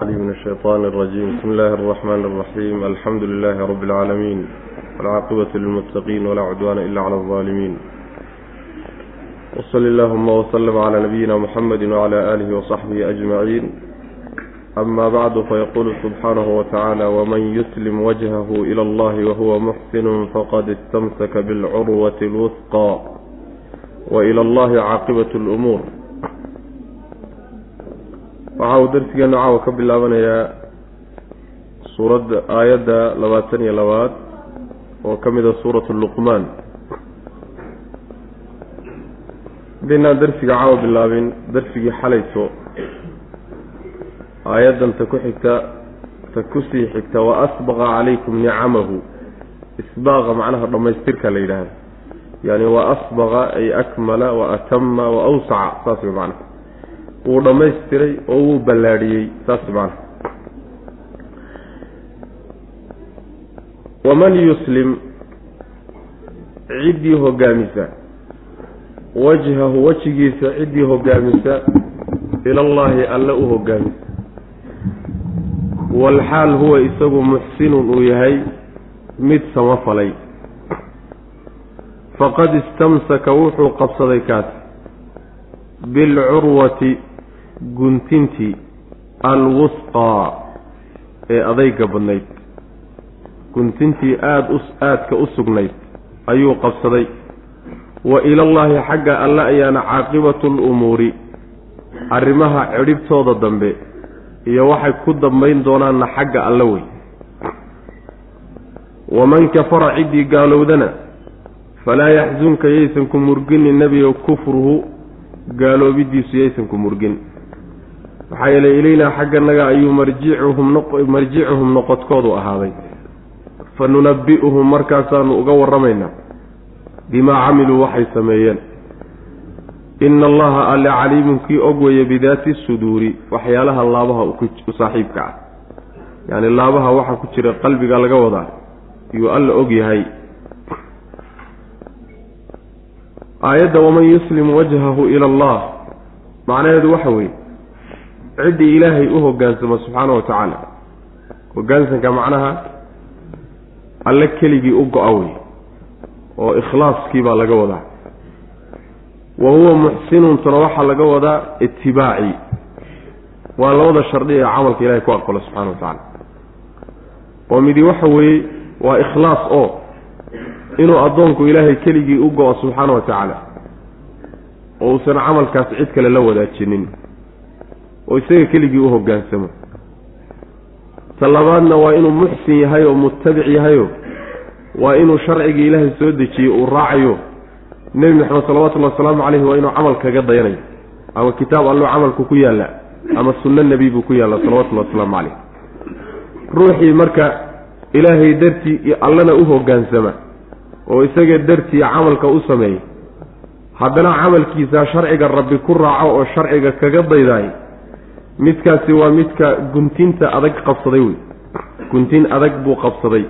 من الشيطان الرجيم بسم الله الرحمن الرحيم الحمد لله رب العالمين والعاقبة للمتقين ولا عدوان إلا على الظالمين وصل اللهم وسلم على نبينا محمد وعلى آله وصحبه أجمعين أما بعد فيقول سبحانه وتعالى ومن يسلم وجهه إلى الله وهو محسن فقد استمسك بالعروة الوثقى وإلى الله عاقبة الأمور waxa uu darsigeenu caawa ka bilaabanayaa suuradda aayadda labaatan iyo labaad oo ka mid a suuratu luqmaan. Hadaynaan darsiga caawa bilaabin darsigii xalayso aayaddan ta ku xigta ta ku sii xigta wa asbaqa calaykum nicamahu isbaaqa macnaha dhammaystirka la yidhaahda yaani wa asbaqa ay akmala wa atama wa awsaca saas way macnaha wuu dhammaystiray oo wuu ballaadhiyey saas macana waman yuslim ciddii hoggaamisa wajhahu wejigiisa ciddii hoggaamisa ilallaahi alle u hoggaamisa walxaal huwa isagu muxsinun uu yahay mid samafalay faqad istamsaka wuxuu qabsaday kaas. Bilcurwati guntintii alwusqaa ee adayga badnayd. Guntintii aada aadka u sugnayd ayuu qabsaday. Wa ilallaahi xagga alle ayaana caaqibatu lumuuri arrimaha cidhibtooda dambe iyo waxay ku dambayn doonaanna xagga alle wey. Waman kafara ciddii gaalowdana falaa yaxsunka yaysan ku murginin nebiga kufruhu gaaloobidiisu yaysan ku murgin maxaa yeelay ilaynaa xagganaga ayuu marjicuhum noqodkoodu ahaaday. Fa nunabbi'uhum markaasaanu uga warramaynaa bimaa camiluu waxay sameeyeen. Ina allaha alle caliimun kii og weeye bidaati suduuri waxyaalaha laabaha u saaxiibka ah. Yacni laabaha waxa ku jira qalbiga laga wadaa yuu alla og yahay. Aayadda waman yuslim wajhahu ila allah macnaheedu waxa weeye ciddii ilaahay u hoggaansamo subxaana wa tacaala. Hoggaansanka macnaha alle keligii u go-a wey oo ikhlaaskii baa laga wadaa. Wa huwa muxsinuntuna waxaa laga wadaa itibaaci waa labada shardi ee camalka ilahay ku aqbalo subxana wa tacaala. Oo midi waxa weeye waa ikhlaas oo inuu addoonku ilaahay keligii u go-o subxaana wa tacaala. Oo uusan camalkaas cid kale la wadaajinin oo isaga keligii u hoggaansamo. Ta labaadna waa inuu muxsin yahay oo mutabic yahayo. Waa inuu sharcigii ilaahay soo dejiyey uu raacayo. Nebi maxamed salawatullahi wasalaamu caleyhi waa inuu camal kaga dayanayo ama kitaab alloo camalku ku yaalla ama sunno nebi buu ku yaalla salawatullahi wasalaamu caleyh ruuxii marka ilaahay dartii allana u hoggaansama oo isaga dartii camalka u sameeyey haddana camalkiisa sharciga rabbi ku raaco oo sharciga kaga daydaay midkaasi waa midka guntinta adag qabsaday wey. Guntin adag buu qabsaday.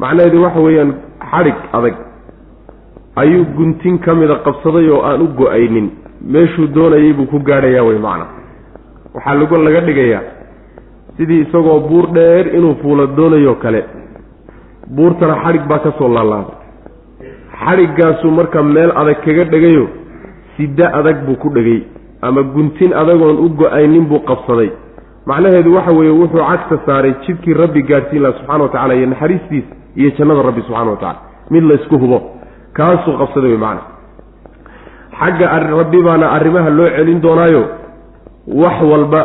Macnaheedu waxa weeyaan xadhig adag. Ayuu guntin ka mida qabsaday oo aan u go'aynin. Meeshuu doonayay buu ku gaadhayaa wey macna. Waxaa lagu laga dhigayaa sidii isagoo buur dheer inuu fuulo doonayo kale. Buurtana xadhig baa ka soo laalaaday xadhiggaasuu marka meel adag kaga dhegayo sida adag buu ku dhegay ama guntin adagoon u go'aynin buu qabsaday. Macnaheedu waxa weeye wuxuu cagta saaray jidkii rabbi gaadhsiin laha subxana wa tacala iyo naxariistiisa iyo jannada rabbi subxana wa tacala mid la ysku hubo. Kaasuu qabsaday wey macana xagga rabbi baana arrimaha loo celin doonaayo wax walba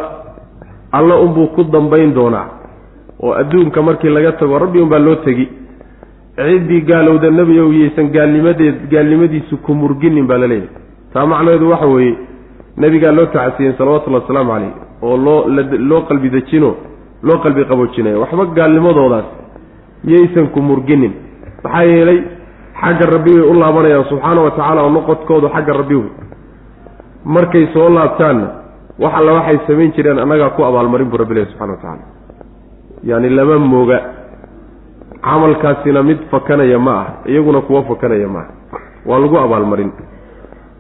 alla unbuu ku dambayn doonaa. Oo adduunka markii laga tago rabbi unbaa loo tegi. Ciddii gaalowda nebi ow yaysan gaalnimadeed gaalnimadiisu ku murginin baa la leeyahay. Taa macnaheedu waxa weeye nebigaa loo tacasiyen salawatullahi wasalaamu caleyh oo loo loo qalbi dejino loo qalbi qaboojinayo waxba gaalnimadoodaas yaysan ku murginin. Maxaa yeelay xagga rabbi bay u laabanayaan subxaana wa tacaala oo noqodkoodu xagga rabbi markay soo laabtaanna wax alla waxay samayn jireen annagaa ku abaalmarin buu rabbi lehy subxana wa tacaala. Yaani lama mooga. Camalkaasina mid fakanaya ma ah iyaguna kuwa fakanaya ma ah waa lagu abaalmarin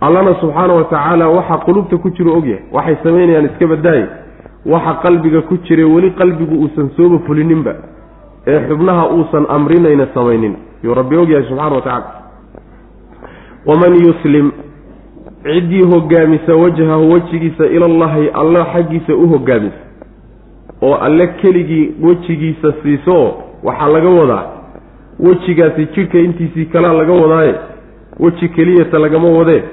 allana subxaana wa tacaala waxaa qulubta ku jiro ogyahay waxay samaynayaan iska badaaye waxa qalbiga ku jiray weli qalbigu uusan sooba fulininba ee xubnaha uusan amrinayna samaynin. Yuu rabbi ogyahay subxana wa tacala waman yuslim ciddii hogaamisa wajhahu wejigiisa ilallahi alla xaggiisa u hogaamisa oo alle keligii wejigiisa siiso waxaa laga wadaa wejigaasi jidhka intiisii kalaa laga wadaaye weji keliyata lagama wadee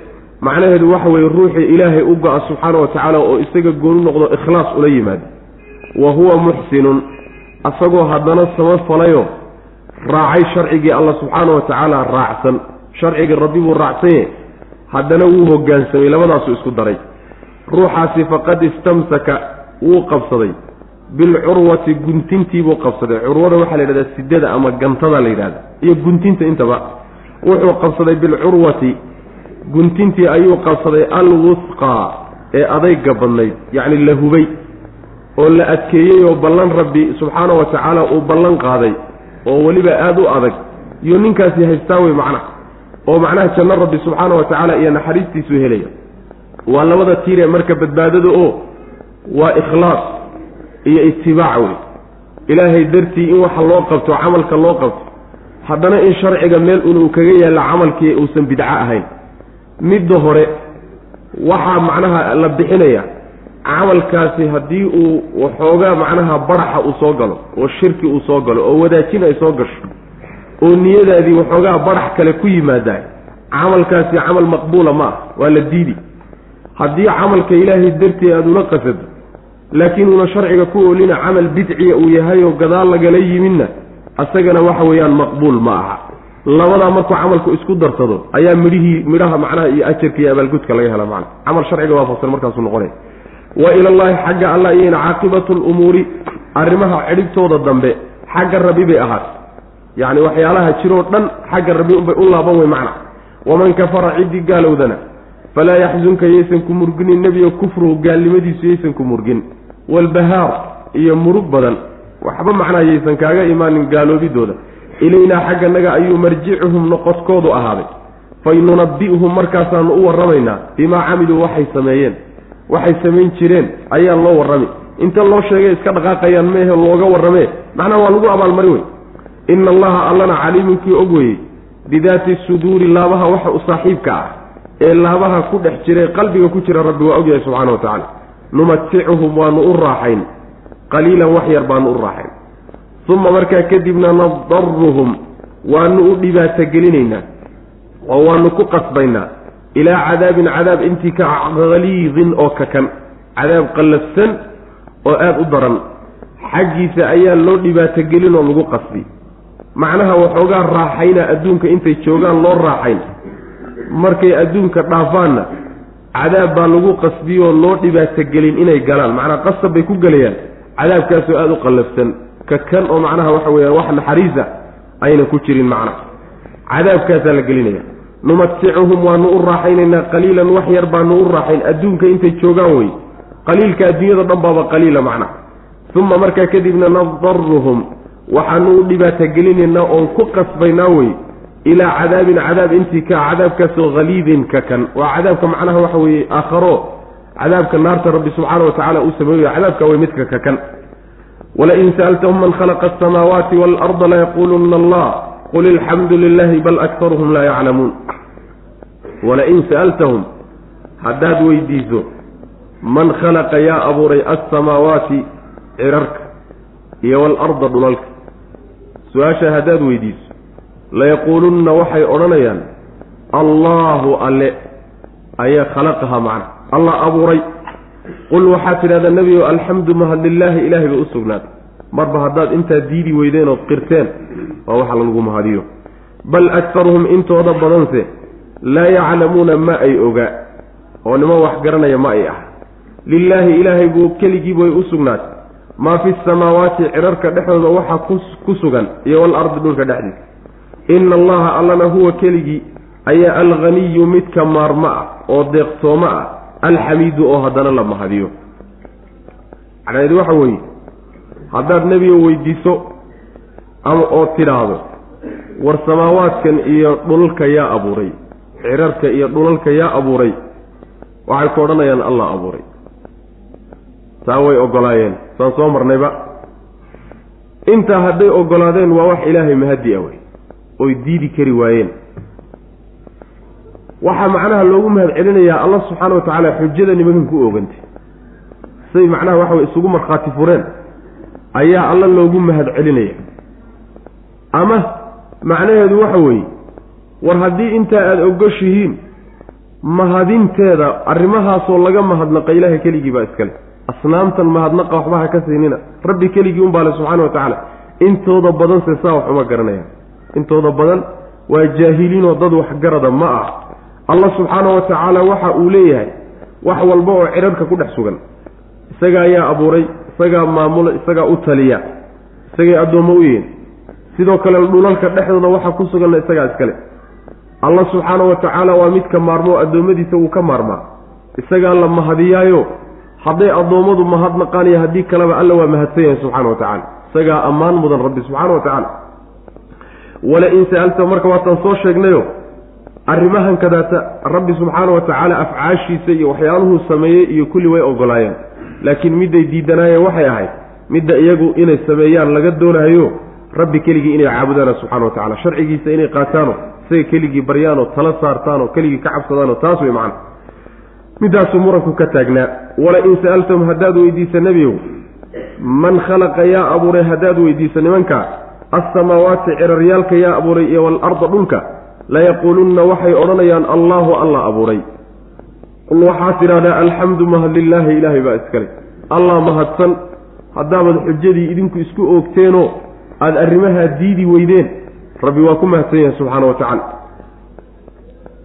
macnaheedu waxa weeye ruuxii ilaahay u go-a subxaana wa tacaala oo isaga gooni noqdo ikhlaas ula yimaada. Wa huwa muxsinun asagoo haddana samafalayo raacay sharcigii alla subxaana wa tacaala raacsan. Sharcigii rabbi buu raacsanye haddana wuu hogaansamay labadaasu isku daray. Ruuxaasi faqad istamsaka wuu qabsaday. Bilcurwati guntintiibuu qabsaday. Curwada waxaa la yidhahdaa sidada ama gantada la yidhahda iyo guntinta intaba wuxuu qabsaday bilcurwati guntintii ayuu qabsaday alwusqaa ee adayga badnayd yacni la hubay oo la adkeeyey oo ballan rabbi subxaana wa tacaala uu ballan qaaday oo weliba aada u adag iyo ninkaasi haystaa wey macnaha oo macnaha janno rabbi subxaana wa tacaala iyo naxariistiisuu helaya. Waa labada tiiree marka badbaadada oo waa ikhlaas iyo itibaac wey. Ilaahay dartii in waxa loo qabto camalka loo qabto haddana in sharciga meel unuu kaga yaalla camalkii uusan bidco ahayn midda hore waxaa macnaha la bixinaya camalkaasi haddii uu waxoogaa macnaha baraxa uu soo galo oo shirki uu soo galo oo wadaajin ay soo gasho oo niyadaadii waxoogaa barax kale ku yimaadaay camalkaasi camal maqbuula ma ah waa la diidi. Haddii camalka ilaahay dartii aada ula qasado laakiin uuna sharciga ku oolina camal bidciya uu yahay oo gadaal lagala yimidna asagana waxa weeyaan maqbuul ma aha labadaa markuu camalku isku darsado ayaa midhihii midhaha macnaha iyo ajarka iyo abaalgudka laga hela macna camal sharciga waafaqsan markaasuu noqonaya wa ilallaahi xagga allah iyana caaqibatu lumuuri arrimaha cidhibtooda dambe xagga rabbi bay ahaatay. Yacni waxyaalaha jiroo dhan xagga rabbi unbay u laaban wey macna. Waman kafara ciddii gaalowdana falaa yaxzunka yaysan ku murginin nebiga kufruhu gaalnimadiisu yaysan ku murgin. Walbahaar iyo murug badan waxba macnaa yaysan kaaga imaanin gaaloobidooda ilaynaa xagganaga ayuu marjicuhum noqodkoodu ahaaday. Faynunabbi'uhum markaasaanu u warramaynaa bimaa camiluu waxay sameeyeen. Waxay samayn jireen ayaa loo warrami. Inta loo sheegay iska dhaqaaqayaan meehe looga warramee macnaha waa lagu abaalmarin wey ina allaha allana caliimunkii og weeyey bidaati suduuri laabaha waxa u saaxiibka ah ee laabaha ku dhex jira qalbiga ku jira rabbi waa ogyahay subxana wa tacaala. Numaticuhum waanu u raaxayn. Qaliilan wax yar baanu u raaxayn uma markaa kadibna nadaruhum waanu u dhibaatogelinaynaa oo waanu ku qasbaynaa ilaa cadaabin cadaab intii ka haliidin oo kakan cadaab qallafsan oo aada u daran xaggiisa ayaa loo dhibaatogelin oo lagu qasbi. Macnaha waxoogaa raaxayna adduunka intay joogaan loo raaxayn. Markay adduunka dhaafaanna cadaab baa lagu qasbiyoo loo dhibaatogelin inay galaan. Macnaa qasab bay ku gelayaan cadaabkaasoo aada u qallafsan ka kan oo macnaha waxa weeyaan wax naxariisa ayna ku jirin macnaha cadaabkaasaa la gelinaya. Numaticuhum waanu u raaxaynaynaa qaliilan wax yar baanu u raaxayn. Adduunka intay joogaan wey. Qaliilka adduunyada dhan baaba qaliila macnaha uma markaa kadibna nadaruhum waxaanu u dhibaatogelinaynaa oon ku qasbaynaa wey ilaa cadaabin cadaab intii ka cadaabkaasoo haliidin ka kan. Waa cadaabka macnaha waxa weeye aakharo. Cadaabka naarta rabbi subxaana wa tacala uu sameeyo cadaabka way midka ka kan walain sa'altahum man khalaqa asamaawaati waalarda layaquuluna allah qul ilxamdu lilahi bal aktaruhum laa yaclamuun walain sa'altahum haddaad weydiiso man khalaqa yaa abuuray alsamaawaati cirarka iyo waalarda dhulalka su'aasha haddaad weydiiso layaquulunna waxay odhanayaan allaahu alle ayaa khalaqaha macna allah abuuray qul waxaad tidhahdaa nebigo alxamdu mahad lilaahi ilaahay bay u sugnaatay marba haddaad intaa diidi weydeen ood qirteen waa waxa lagu mahadiyo. Bal aktaruhum intooda badanse laa yaclamuuna ma ay ogaa oo nimo wax garanaya ma ay ah. Lilaahi ilaahay buu keligii bay u sugnaatay maa fi samaawaati cirarka dhexdooda waxaa ku sugan iyo walardi dhulka dhexdiisa. Ina allaha allana huwa keligii ayaa alghaniyu midka maarmo ah oo deeqtoomo ah alxamiidu oo haddana la mahadiyo. Macnaheedu waxa weeye haddaad nebiga weydiiso ama oo tidhaahdo war samaawaadkan iyo dhulalka yaa abuuray cirarka iyo dhulalka yaa abuuray waxay ku odhanayaan allah abuuray. Taa way ogolaayeen saan soo marnayba. Intaa hadday ogolaadeen waa wax ilaahay mahadi a wey oy diidi kari waayeen waxaa macnaha loogu mahad celinayaa allah subxaana wa tacaala xujada nimankan ku oogantay. Say macnaha waxa way isugu markhaati fureen. Ayaa alla loogu mahad celinaya ama macnaheedu waxa weeye war haddii intaa aada ogoshihiin mahadinteeda arrimahaasoo laga mahadnaqa ilaahay keligii baa iskale asnaamtan mahadnaqa waxba ha ka siinina. Rabbi keligii unbaa le subxaana wa tacaala intooda badanse saa wax uma garanayaan intooda badan waa jaahiliinoo dad waxgarada ma ah allah subxaana wa tacaala waxa uu leeyahay wax walba oo cirarka ku dhex sugan. Isaga ayaa abuuray isagaa maamula isagaa u taliya isagay addoommo u yihiin. Sidoo kale dhulalka dhexdooda waxa ku suganna isagaa iskale. Allah subxaana wa tacaala waa midka maarmoo addoommadiisa wuu ka maarmaa. Isagaa la mahadiyaayo hadday addoommadu mahadnaqaan iyo haddii kaleba alla waa mahadsan yahay subxana wa tacala isagaa ammaan mudan rabbi subxaana wa tacaala wala in sa'alta marka waataan soo sheegnayo arrimahan kadaata rabbi subxaana wa tacaala afcaashiisa iyo waxyaaluhuu sameeyey iyo kulli way ogolaayeen. Laakiin midday diidanaayeen waxay ahayd midda iyagu inay sameeyaan laga doonayo rabbi keligii inay caabudaano subxana wa tacala sharcigiisa inay qaataano isaga keligii baryaanoo tala saartaanoo keligii ka cabsadaanoo taas wey macna. Midaasuu muranku ka taagnaa wala in sa'altum haddaad weydiisa nebiyow man khalaqa yaa abuuray haddaad weydiisa nimanka assamaawaati ciraryaalka yaa abuuray iyo waalarda dhulka layaquulunna waxay odhanayaan allaahu alla abuuray. Qul waxaad tidhahdaa alxamdu mahad lilaahi ilaahay baa iskale allah mahadsan. Haddaabad xujadii idinku isku oogteenoo aada arrimahaa diidi weydeen. Rabbi waa ku mahadsan yahay subxaana wa tacaala.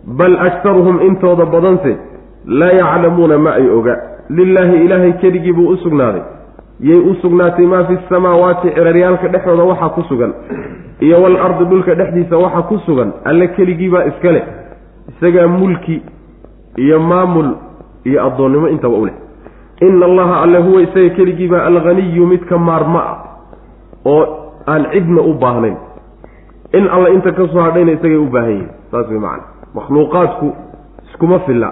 Bal aktaruhum intooda badanse laa yaclamuuna ma ay oga. Lilaahi ilaahay keligii buu u sugnaaday yay u sugnaatay maa fi samaawaati ciraryaalka dhexdooda waxaa ku sugan iyo wal ardi dhulka dhexdiisa waxa ku sugan alle keligiibaa iska leh isagaa mulki iyo maamul iyo addoonnimo intaba u leh. Ina allaha alle huwa isaga keligiibaa alghaniyu midka maarma ah oo aan cidna u baahnayn. In alle inta ka soo hadhayna isagay u baahan yihiin saas way macana makhluuqaadku iskuma filla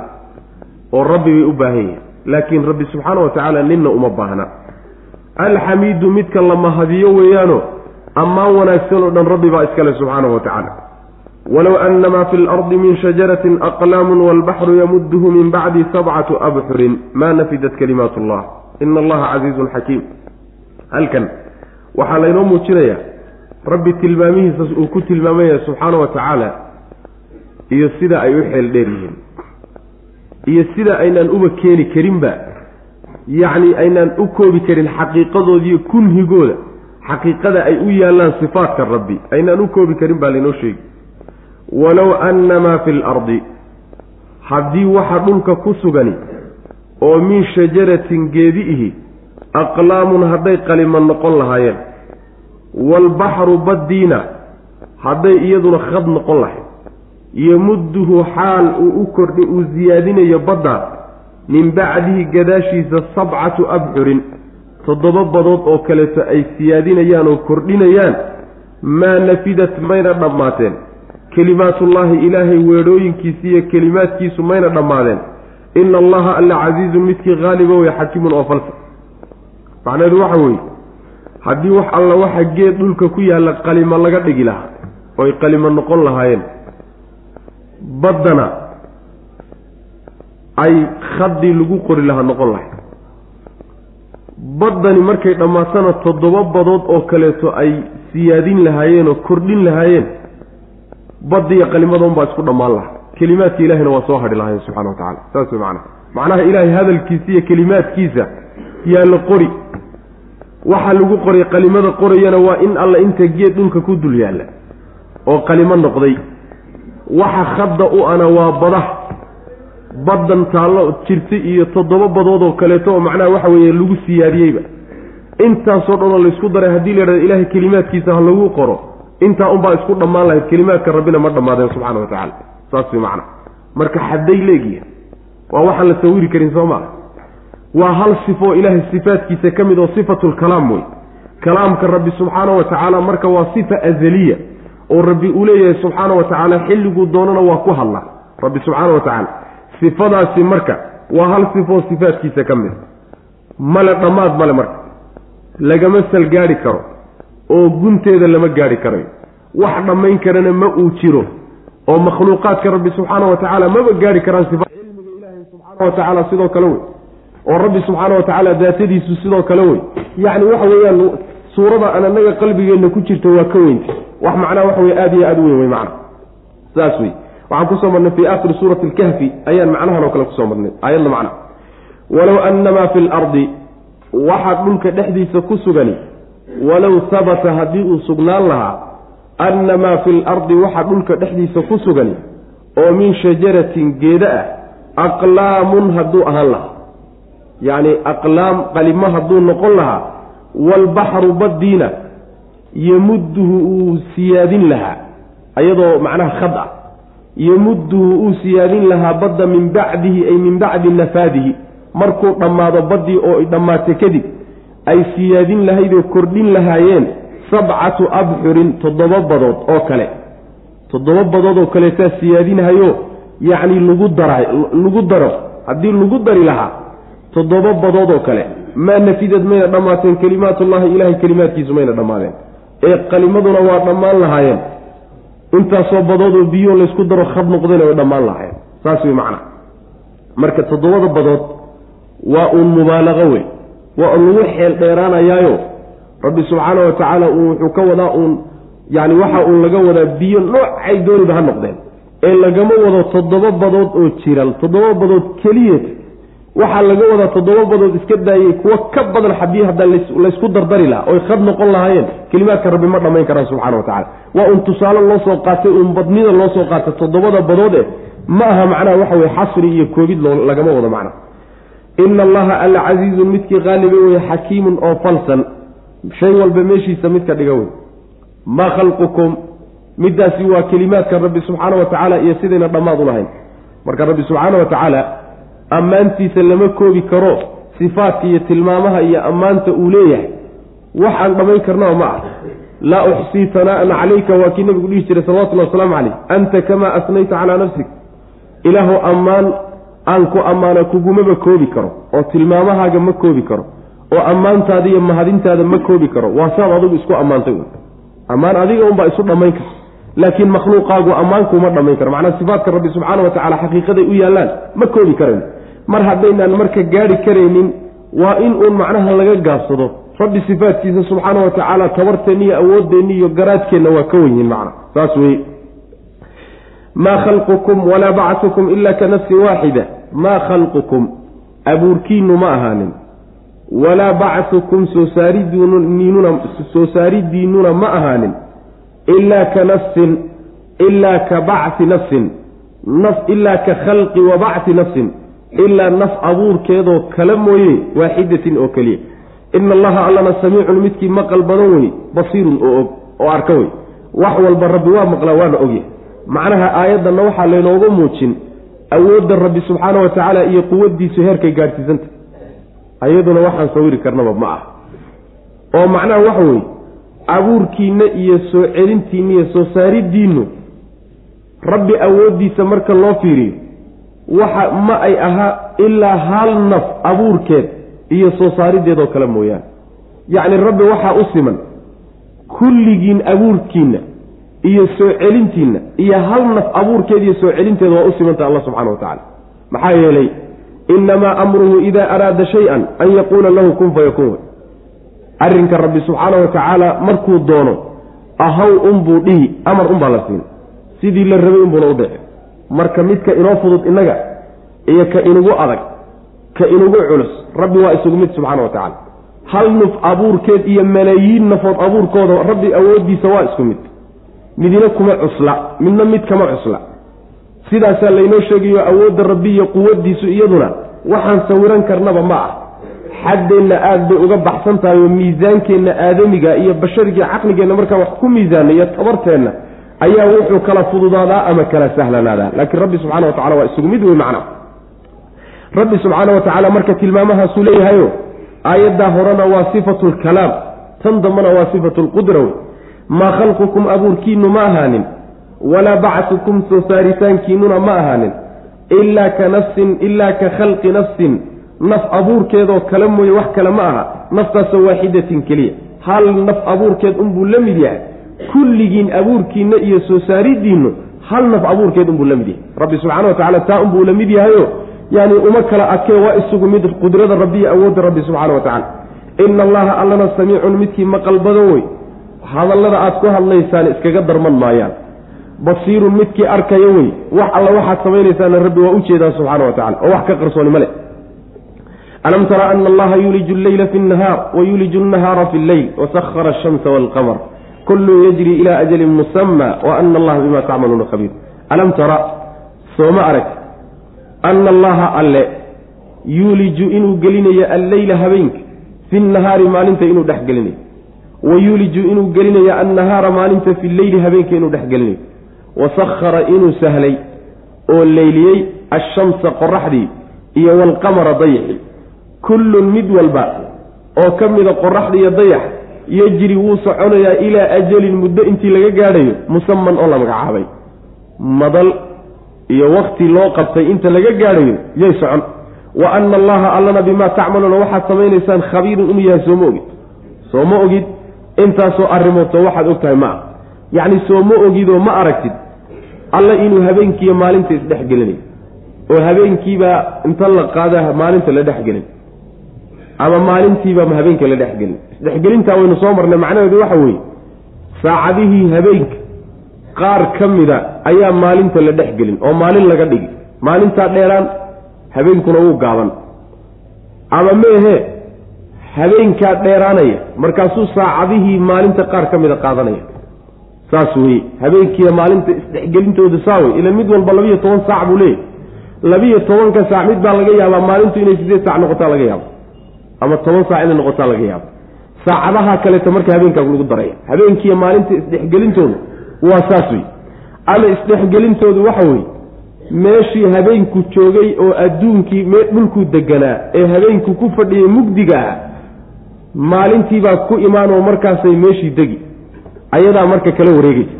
oo rabbi bay u baahan yihiin laakiin rabbi subxaana wa tacaala ninna uma baahna alxamiidu midka la mahadiyo weeyaano ammaan wanaagsan oo dhan rabbi baa iskale subxaanahu wa tacaala. Walow ana maa fi lardi min shajaratin aqlaamun waalbaxru yamuduhu min bacdi sabcatu abxurin maa nafidat kalimaat allah ina allaha casiizun xakiim. Halkan waxaa laynoo muujinayaa rabbi tilmaamihiisa uu ku tilmaamaya subxaana wa tacaala iyo sida ay u xeel dheer yihiin iyo sida aynaan uba keeni karinba yacni aynaan u koobi karin xaqiiqadoodiiyo kunhigooda. Xaqiiqada ay u yaallaan sifaadka rabbi. Aynaan u koobi karin baa laynoo sheegi. Walow anna maa fi lardi haddii waxa dhulka ku sugani oo min shajaratin geedi ihi aqlaamun hadday qalima noqon lahaayeen. Waalbaxru baddiina. Hadday iyaduna khad noqon lahayd. Yomudduhu xaal uu u kordhi uu siyaadinayo badda min bacdihi gadaashiisa sabcatu abxurin toddoba badood oo kaleeto ay siyaadinayaan oo kordhinayaan maa nafidat mayna dhammaateen kelimaatullaahi ilaahay weedhooyinkiisi iyo kelimaadkiisu mayna dhammaadeen. Ina allaha alla casiizun midkii haaliba wey xakiimun oo falsa. Macnaheedu waxa weeye haddii wax alla waxa geed dhulka ku yaalla qalimo laga dhigi lahaa oy qalimo noqon lahaayeen baddana ay khadii lagu qori lahaa noqon lahay. Baddani markay dhammaatana toddoba badood oo kaleeto ay siyaadin lahaayeen oo kordhin lahaayeen baddiiyo qalimadoon baa isku dhammaan lahaa. Kelimaadka ilahina waa soo hadhi lahayen subxana wa tacala saas way macnaha. Macnaha ilaahay hadalkiisa iyo kelimaadkiisa yaa la qori. Waxaa lagu qoray qalimada qorayana waa in alla inta geed dhulka ku dul yaalla oo qalimo noqday. Waxa khadda u ana waa bada baddan taallo jirta iyo toddoba badood oo kaleeto oo macnaha waxa weeye lagu siyaadiyeyba. Intaasoo dhan oo laysku daray haddii la yidhahdo ilaahay kelimaadkiisa ha lagu qoro intaa unbaa isku dhammaan lahayd kelimaadka rabbina ma dhammaadeen subxana wa tacala saas way macna. Marka xadday leegiya waa waxaan la sawiri karin soo maa waa hal sifo oo ilaahay sifaadkiisa ka mid oo sifatulkalaam wey kalaamka rabbi subxaana wa tacaala marka waa sifa azaliya oo rabbi uu leeyahay subxaana wa tacaala xilliguu doonana waa ku hadla rabbi subxaana wa tacaala sifadaasi marka waa hal sifoo sifaadkiisa ka mid male dhammaad male marka. Lagama salgaadhi karo oo gunteeda lama gaadhi karayo. Wax dhammayn karana ma uu jiro oo makhluuqaadka rabbi subxaana wa tacaala maba gaadhi karaan cilmiga ilaahay subxaana wa tacaala sidoo kale wey. Oo rabbi subxaana wa tacaala daatadiisu sidoo kale wey. Yacni waxa weeyaan suurada aan annaga qalbigeenna ku jirta waa ka weynta wax macnaha waxa weye aada iyo aada u weyn wey macna saas wey waxaan ku soo marnay fii aakhiri suurati alkahfi ayaan macnahan oo kale ku soo marnay aayadna macna. Walow annamaa fi lardi waxaa dhulka dhexdiisa ku sugani walow habata haddii uu sugnaan lahaa annamaa fi lardi waxa dhulka dhexdiisa ku sugani oo min shajaratin geeda ah aqlaamun hadduu ahaan lahaa. Yacni aqlaam qalimo hadduu noqon lahaa waalbaxru baddiina yamudduhu uu siyaadin lahaa ayadoo macnaha khad ah yamudduhu uu siyaadin lahaa badda min bacdihi ay min bacdi nafaadihi markuu dhammaado baddii oo ay dhammaatay kadib ay siyaadin lahaydoo kordhin lahaayeen sabcatu abxurin toddoba badood oo kale. Toddoba badood oo kaleetaa siyaadinhayo yacni lagu dara lagu daro haddii lagu dari lahaa toddoba badood oo kale. Maa nafidad mayna dhammaateen kelimaatullahi ilaahay kelimaadkiisu mayna dhammaadeen. Ee qalimaduna waa dhammaan lahaayeen intaasoo badoodoo biyo laysku daro khad noqdayna way dhammaan lahaayeen saas wey macna. Marka toddobada badood waa uun mubaalaqo wey waa un lagu xeel dheeraanayaayo. Rabbi subxaana wa tacaala uu wuxuu ka wadaa uun yacni waxa uun laga wadaa biyo noocay dooniba ha noqdeen. Ee lagama wado toddoba badood oo jiran toddoba badood keliyeed waxaa laga wadaa toddoba badood iska daayey kuwo ka badan haddii haddaa laysku dardari lahaa oy khad noqon lahaayeen kelimaadka rabbi ma dhammayn karaan subxana wa tacala waa uun tusaale loo soo qaatay uun badnida loo soo qaatay toddobada badood e ma aha macnaha waxa weye xasri iyo koobid lagama wado macna. Ina allaha alla casiizun midkii qaaliba weye xakiimun oo falsan. Shay walba meeshiisa midka dhiga wey maa khalqukum? Middaasi waa kelimaadka rabbi subxaana wa tacaala iyo sidayna dhammaad u lahayn. Marka rabbi subxaana wa tacaala ammaantiisa lama koobi karo sifaadka iyo tilmaamaha iyo ammaanta uu leeyahay. Waxaan dhammayn karnaba ma ah laa uxsii tanaa'an calayka waa kii nabigu dhihi jiray salawatullahi wasalaamu calayh. Anta kamaa asnayta calaa nafsik. Ilaahu ammaan aan ku ammaana kugumaba koobi karo oo tilmaamahaaga ma koobi karo oo ammaantaada iyo mahadintaada ma koobi karo. Waa saad adigu isku ammaantay ammaan adiga unbaa isu dhammayn kara. Laakiin makhluuqaagu ammaan kuma dhammayn karo. Macnaa sifaatka rabbi subxaana wa tacala xaqiiqaday u yaallaan ma koobi karayn mar haddaynaan marka gaari karaynin waa in uun macnaha laga gaabsado. Rabbi sifaatkiisa subxaana wa tacaala tabarteenni iyo awooddeenni iyo garaadkeenna waa ka wenyihin macna. Saas weye maa khalqukum walaa bactukum ila ka nafsin waaxida maa khalqukum abuurkiinu ma ahaanin. Walaa bactukum soo saaridiinuna soo saaridiinnuna ma ahaanin. Ilaa ka nafsin ilaa ka bacti nafsin naf ilaa ka khalqi wa bacti nafsin ilaa naf abuurkeedoo kala mooye waaxidatin oo keliya ina allaha allana samiicun midkii maqal badan wey basiirun oo og oo arka wey wax walba rabbi waa maqlaa waana ogya macnaha aayaddanna waxaa laynooga muujin awoodda rabbi subxaana wa tacaala iyo quwaddiisu heerkay gaadhsiisanta ayaduna waxaan sawiri karnaba ma ah oo macnaha waxa weeye abuurkiinna iyo soo celintiinna iyo soo saariddiinnu rabbi awooddiisa marka loo fiiriyo waxa ma ay ahaa ilaa hal naf abuurkeed iyo soo saariddeedoo kale mooyaane. Yacni rabbi waxaa u siman kulligiin abuurkiinna iyo soo celintiinna iyo hal naf abuurkeed iyo soo celinteeda waa u simanta allah subxana wa tacala maxaa yeelay innamaa amruhu idaa araada shay-an an yaquula lahu kun fayakuun arrinka rabbi subxaana wa tacaala markuu doono ahaw unbuu dhihi amar unbaa la siin. Sidii la rabay unbuuna u dhici marka midka inoo fudud innaga iyo ka inugu adag ka inugu culus rabbi waa isugu mid subxaana wa tacaala. Hal nuf abuurkeed iyo malaayiin nafood abuurkooda rabbi awooddiisa waa isku mid. Midina kuma cusla midna mid kama cusla. Sidaasaa laynoo sheegayo awoodda rabbi iyo quwaddiisu iyaduna waxaan sawiran karnaba ma ah. Xaddeenna aada bay uga baxsan tahay oo miisaankeenna aadamiga iyo bashariga caqligeenna markaan wax ku miisaana iyo tabarteenna ayaa wuxuu kala fududaadaa ama kala sahlanaadaa. Laakiin rabbi subxana wa tacala waa isugu mid wey macna. Rabbi subxaana wa tacaala marka tilmaamahaasuu leeyahayo aayaddaa horena waa sifatu lkalaam tan dambena waa sifatu lqudra wey maa khalqukum abuurkiinnu ma ahaanin. Walaa bactukum soo saaritaankiinnuna ma ahaanin. Ilaa ka nafsin ilaa ka khalqi nafsin. Naf abuurkeedoo kale mooye wax kale ma aha. Naftaasoo waaxidatin keliya. Hal naf abuurkeed unbuu la mid yahay kulligiin abuurkiinna iyo soo saaridiinnu hal naf abuurkeed unbuu la mid yahay. Rabbi subxana wa tacala taa unbuu la mid yahayo yani uma kala adkee waa isugu mid qudrada rabbi iyo awoodda rabbi subxaana wa tacala ina allaha allana samiicun midkii maqal badan wey hadallada aad ku hadlaysaan iskaga darman maayaan. Basiirun midkii arkaya wey wax alla waxaad samaynaysaana rabbi waa u jeedaa subxaana wa tacala oo wax ka qarsooni ma alam tara ana allaha yuliju alleyla fi nnahaar wayuliju annahaara fi lleyl wasahara ashamsa waalqamar kullun yajri ila ajalin musama wa ana allaha bima tacmaluuna khabiir alam tara sooma arag ana allaha alle yuuliju inuu gelinayo alleyla habeenka fi nnahaari maalinta inuu dhex gelinayo. Wa yuuliju inuu gelinayo annahaara maalinta fi lleyli habeenka inuu dhex gelinayo. Wasahara inuu sahlay oo leyliyey ashamsa qoraxdii iyo waalqamara dayaxi kullun mid walba oo ka mida qoraxda iyo dayax yejri wuu soconayaa ilaa ajalin muddo intii laga gaadhayo musaman oo la magacaabay. Madal iyo wakti loo qabtay inta laga gaadhayo yay socon. Wa ana allaha allana bimaa tacmaluuna waxaad samaynaysaan khabiirun inuu yahay sooma ogid. Sooma ogid intaasoo arrimoodto waxaad og tahay ma ah yacni sooma ogidoo ma aragtid alla inuu habeenkiiyo maalinta isdhexgelinayo oo habeenkiibaa inta la qaada maalinta la dhexgelin ama maalintiibaa habeenka la dhexgelin isdhexgelintaa waynu soo marnay macnaheedu waxa weeye saacadihii habeenka qaar ka mida ayaa maalinta la dhexgelin oo maalin laga dhigi. Maalintaa dheeraan habeenkuna wuu gaaban. Ama meehe habeenkaa dheeraanaya markaasuu saacadihii maalinta qaar ka mida qaadanaya. Saas weye habeenkiiya maalinta isdhexgelintooda saawey ila mid walba labiiyo toban saac buu leeyahy labiiyo tobanka saac mid baa laga yaabaa maalintu inay sideed saac noqotaa laga yaabo ama toban saac inay noqotaa laga yaabo. Saacadaha kaleeta marka habeenkaa lagu daraya. Habeenkiiyo maalinta isdhexgelintooda waa saas wey ama isdhexgelintoodu waxa weye meeshii habeenku joogay oo adduunkii mee dhulkuu deganaa ee habeenku ku fadhiyay mugdiga ah maalintiibaa ku imaan oo markaasay meeshii degi. Ayadaa marka kala wareegaysa.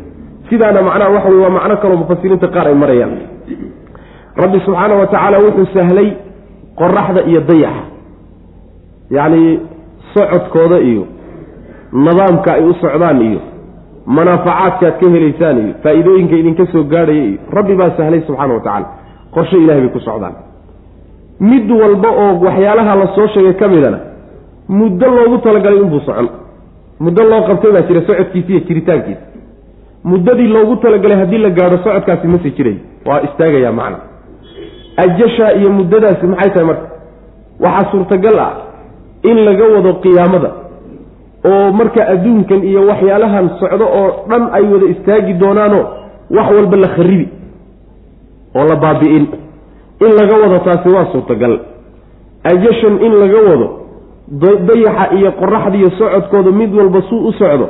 Sidaana macnaha waxa wey waa macno kaloo mufasiriinta qaar ay marayaan. Rabbi subxaana wa tacaala wuxuu sahlay qoraxda iyo dayaxa yacni socodkooda iyo nidaamka ay u socdaan iyo manaafacaadka aad ka helaysaan iyo faa-iidooyinka idinka soo gaadhaya iyo rabbi baa sahlay subxaana wa tacaala. Qorshe ilahay bay ku socdaan. Mid walba oo waxyaalaha la soo sheegay ka midana muddo loogu talagalay inbuu socon. Muddo loo qabtay baa jira socodkiisa iyo jiritaankiisa muddadii loogu talagalay haddii la gaadho socodkaasi masi jiray. Waa istaagayaa macna. Ajashaa iyo muddadaasi maxay tahay marka? Waxaa suurtagal ah in laga wado qiyaamada oo marka adduunkan iyo waxyaalahan socdo oo dhan ay wada istaagi doonaanoo wax walba la kharibi oo la baabi'in. In laga wado taasi waa suurtagal. Ajashan in laga wado dayaxa iyo qoraxda iyo socodkooda mid walba suu u socdo